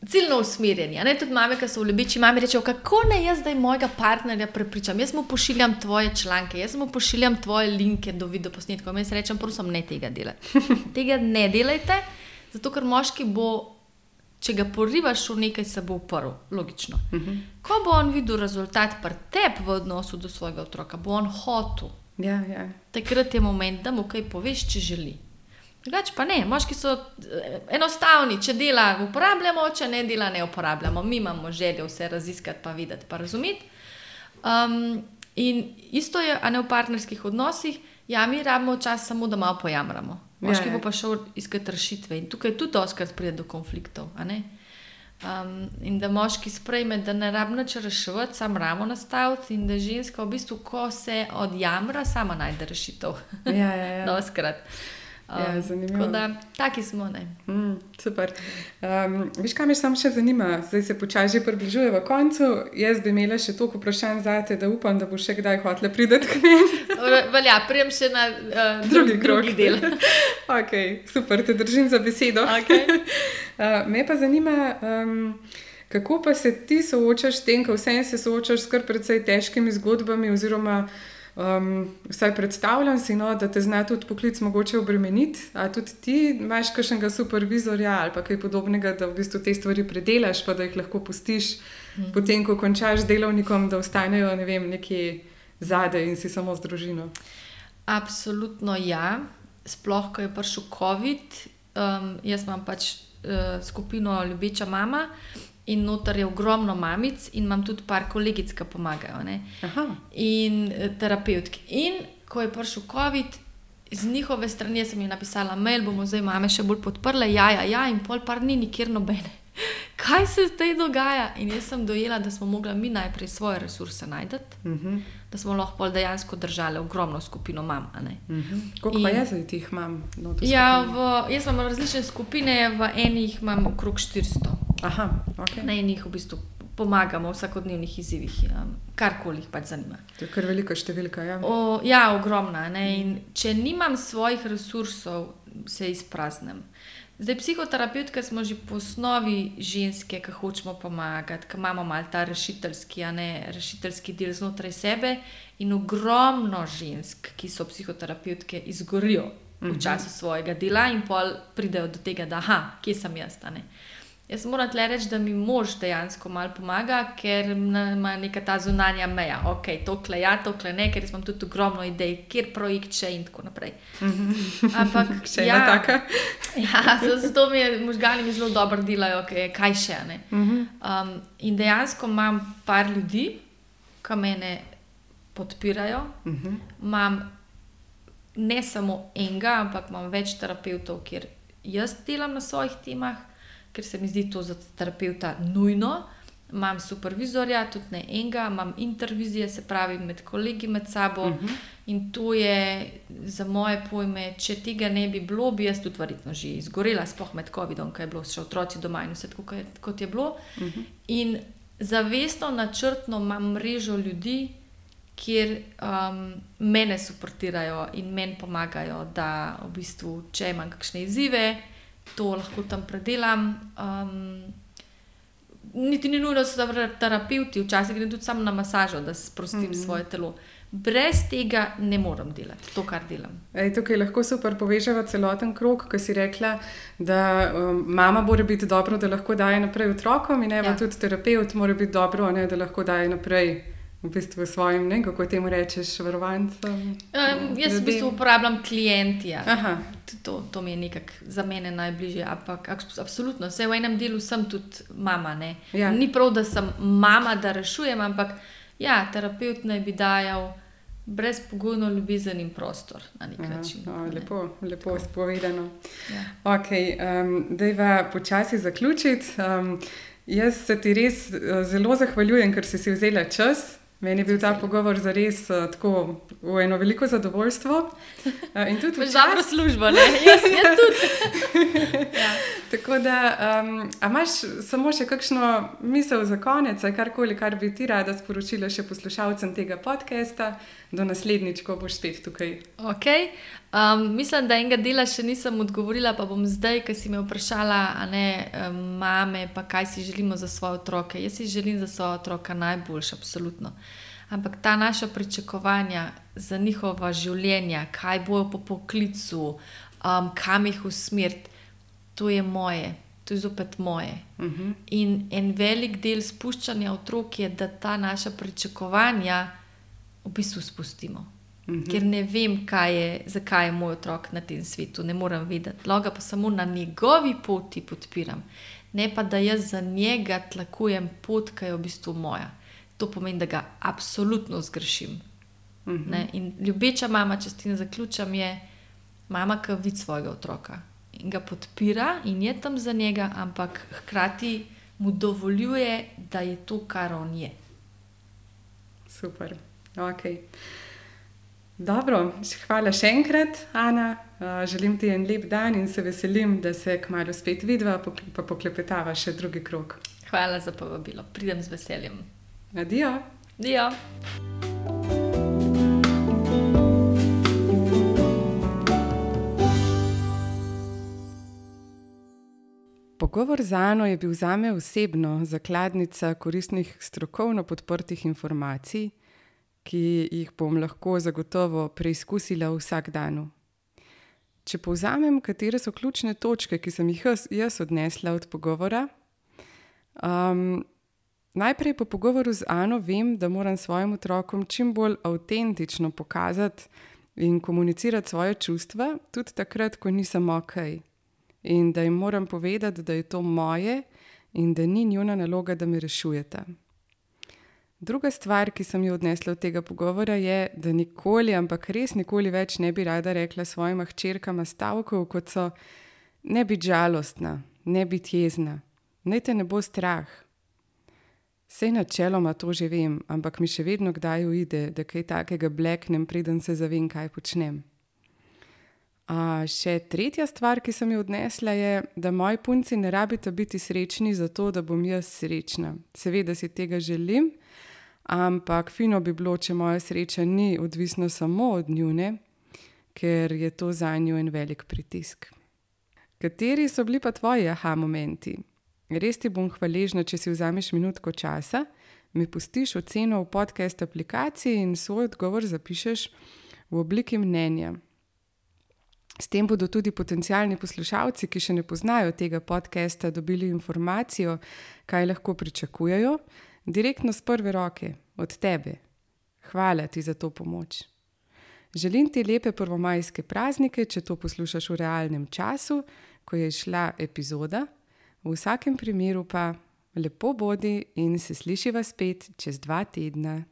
ciljno usmerjeni. Ne? Tudi mame, ki so v ljubeči, mami rečejo, kako ne jaz zdaj mojega partnerja prepričam. Jaz mu pošiljam tvoje članke, jaz mu pošiljam tvoje linke do videoposnetkov. Jaz rečem, prosim, ne tega delajte. tega ne delajte, zato ker moški bo. Če ga porivaš v nekaj, se bo uprl, logično. Uh -huh. Ko bo on videl rezultat pri tebi v odnosu do svojega otroka, bo on hotel. Ja, ja. Takrat je moment, da mu kaj poveš, če želi. Drugač pa ne, moški so eh, enostavni, če dela, uporabljamo, če ne dela, ne uporabljamo. Mi imamo željo vse raziskati, pa videti, pa razumeti. Um, in isto je, a ne v partnerskih odnosih, ja, mi rabimo čas samo, da malo pojamramo. Moški Ja, ja. bo pa šel iskati rešitve in tukaj tudi oskrat pride do konfliktov. Um, in da moški sprejme, da ne rabi nič reševati, sam ramo nastaviti, in da ženska v bistvu, ko se odjamra, sama najde rešitev. Ja, ja, ja. Doskrat. Ja, zanimivo. tako da, taki smo. Ne. Mm, super. Um, veš, kaj me samo še zanima, zdaj se počasi že približuje koncu. Jaz bi imela še toliko vprašanj za te, da upam, da bo še kdaj hotela priti k meni. Velja, prijem še na uh, Drugi drugi del. okay, super, te držim za besedo. Okay. Uh, me pa zanima, um, kako pa se ti soočaš s tem, ko vse se soočaš s kar precej težkimi zgodbami, oziroma um, vsaj predstavljam si, no, da te zna tudi poklic mogoče obremeniti. A tudi ti imaš kakšnega supervizorja ali pa kaj podobnega, da v bistvu te stvari predelaš, pa da jih lahko pustiš, mm. potem ko končaš delovnikom, da ostanejo ne vem, nekje zadaj in si samo z družino. Absolutno ja, sploh ko je prišel COVID. Um, jaz imam pač uh, skupino Ljubeča mama in noter je ogromno mamic, in imam tudi par kolegic, ki pomagajo. In eh, terapevtki. In ko je prišel COVID, z njihove strani sem jim napisala mail, bomo zdaj mame še bolj podprle, ja, ja, ja, in pol par ni nikjer nobene. Kaj se zdaj dogaja? In jaz sem dojela, da smo mogli mi najprej svoje resurse najti, Uh -huh. da smo lahko pol dejansko držali ogromno skupino mam. Uh -huh. Koliko pa In- je zdaj teh mam? noter Ja, v, jaz imam različne skupine, v enih imam okrog 400, Aha, ok. na enih v bistvu pomagamo v vsakodnevnih izzivih, um, karkoli jih pač zanima. To je kar velika številka. Ja. O, ja, ogromna. Ne? In če nimam svojih resursov, se izpraznem. Zdaj, psihoterapevtke smo že po osnovi ženske, ki hočemo pomagati, ki imamo malo ta rešiteljski, ne rešiteljski del znotraj sebe. In ogromno žensk, ki so psihoterapevtke, izgorijo v času svojega dela in pol pridejo do tega, da aha, kje sem jaz. ne. Jaz moram tle reči, da mi mož dejansko malo pomaga, ker ima neka ta zunanja meja. Ok, tokle ja, tokle ne, ker imam tudi ogromno idej, kjer projekt še in tako naprej. Ampak Še ena taka. Ja, zato mi je možgani mi zelo dobro delajo, kaj, kaj še. ne. Mhm. Um, in dejansko imam par ljudi, ki mene podpirajo. Mhm. Imam ne samo enega, ampak imam več terapeutov, kjer jaz delam na svojih temah, ker se mi zdi to za terapeuta nujno. Imam supervizorja, tudi ne enega, imam intervizije, se pravi med kolegi med sabo. Uh -huh. In to je za moje pojme, če tega ne bi bilo, bi jaz tudi verjetno že izgorela, sploh med COVID-om, ko je bilo še otroci doma in vse tako, kot je, bilo. Uh -huh. In zavestno, načrtno imam mrežo ljudi, kjer um, mene suportirajo in meni pomagajo, da v bistvu, če imam kakšne izzive, to lahko tam predelam. Um, niti ni nujno, da so terapeuti, včasih grem tudi samo na masažo, da sprostim mm -hmm. svoje telo. Brez tega ne morem delati to, kar delam. Ej, tukaj lahko super povežemo celoten krog, ki si rekla, da um, mama mora biti dobro, da lahko daje naprej otrokom, in ja. tudi terapeut mora biti dobro, ne, da lahko daje naprej v bistvu svojim, ne, kako temu rečeš, varovancem? Um, jaz v bistvu uporabljam klienti. Ja. To, to mi je nekako za mene najbližje. Ampak absolutno, vse v enem delu sem tudi mama. Ja. Ni prav, da sem mama, da rešujem, ampak ja, terapeut naj bi dajal. Brezpogojno ljubezen in prostor na nek način. Ja, o, lepo, lepo spovedano. Ja. Okay, um, da je počasi zaključiti. Um, jaz se ti res uh, zelo zahvaljujem, ker si, si vzela čas, Meni je bil ta pogovor za res uh, tako v eno veliko zadovoljstvo. Uh, in tudi za dobro službo, ne jaz, jaz tudi. ja. Tako da, um, a imaš samo še kakšno misel za konec, karkoli, kar bi ti rada sporočila še poslušalcem tega podcasta, do naslednjič, ko boš spet tukaj. Okay. Um, mislim, da enega dela še nisem odgovorila, pa bom zdaj, ker si me vprašala, ne um, mame, pa kaj si želimo za svoje otroke. Jaz si želim za svoje otroke najboljše, absolutno. Ampak ta naša pričakovanja za njihova življenja, kaj bojo po poklicu, um, kam jih usmeriti, to je moje, to je zopet moje. Uh mhm. -huh. In en velik del spuščanja otrok je, da ta naša pričakovanja v bistvu spustimo. -hmm. ker ne vem, je, zakaj je moj otrok na tem svetu, ne morem vedeti. Loga pa samo na njegovi poti podpiram, ne pa da jaz za njega tlakujem pot, ki je v bistvu moja. To pomeni, da ga absolutno zgrešim. Mm -hmm. In ljubeča mama, če s tem zaključam, je mama, ki vidi svojega otroka in ga podpira in je tam za njega, ampak hkrati mu dovoljuje, da je to, kar on je. Super. Okay. Dobro, hvala še enkrat, Ana. Želim ti en lep dan in se veselim, da se kmalo spet vidiva, pa poklepetava še drugi krok. Hvala za povabilo, pridem z veseljem. Adijo. Adijo. Pogovor z Ano je bil zame osebno zakladnica koristnih strokovno podprtih informacij ki jih bom lahko zagotovo preizkusila vsak dan. Če povzamem, katere so ključne točke, ki sem jih jaz, jaz odnesla od pogovora. Um, najprej po pogovoru z Ano vem, da moram svojim otrokom čim bolj avtentično pokazati in komunicirati svoje čustva, tudi takrat, ko nisem ok. In da jim moram povedati, da je to moje in da ni njuna naloga, da me rešujete. Druga stvar, ki sem jo odnesla od tega pogovora, je, da nikoli, ampak res nikoli več ne bi rada rekla svojim hčerkam stavkov, kot so: ne biti žalostna, ne biti jezna, naj te ne bo strah. Vse načeloma to že vem, ampak mi še vedno kdaj uide, da kaj takega bleknem, preden se zavem, kaj počnem. A še tretja stvar, ki sem jo odnesla, je, da moji punci ne rabite biti srečni zato, da bom jaz srečna. Seveda si tega želim. Ampak fino bi bilo, če moja sreča ni odvisna samo od njune, ker je to za njo en velik pritisk. Kateri so bili pa tvoji aha momenti? Res ti bom hvaležna, če si vzameš minutko časa, mi pustiš oceno v podcast aplikaciji in svoj odgovor zapišeš v obliki mnenja. S tem bodo tudi potencijalni poslušalci, ki še ne poznajo tega podcasta, dobili informacijo, kaj lahko pričakujejo direktno z prve roke, od tebe. Hvala ti za to pomoč. Želim ti lepe prvomajske praznike, če to poslušaš v realnem času, ko je šla epizoda. V vsakem primeru pa lepo bodi in se slišiva spet čez dva tedna.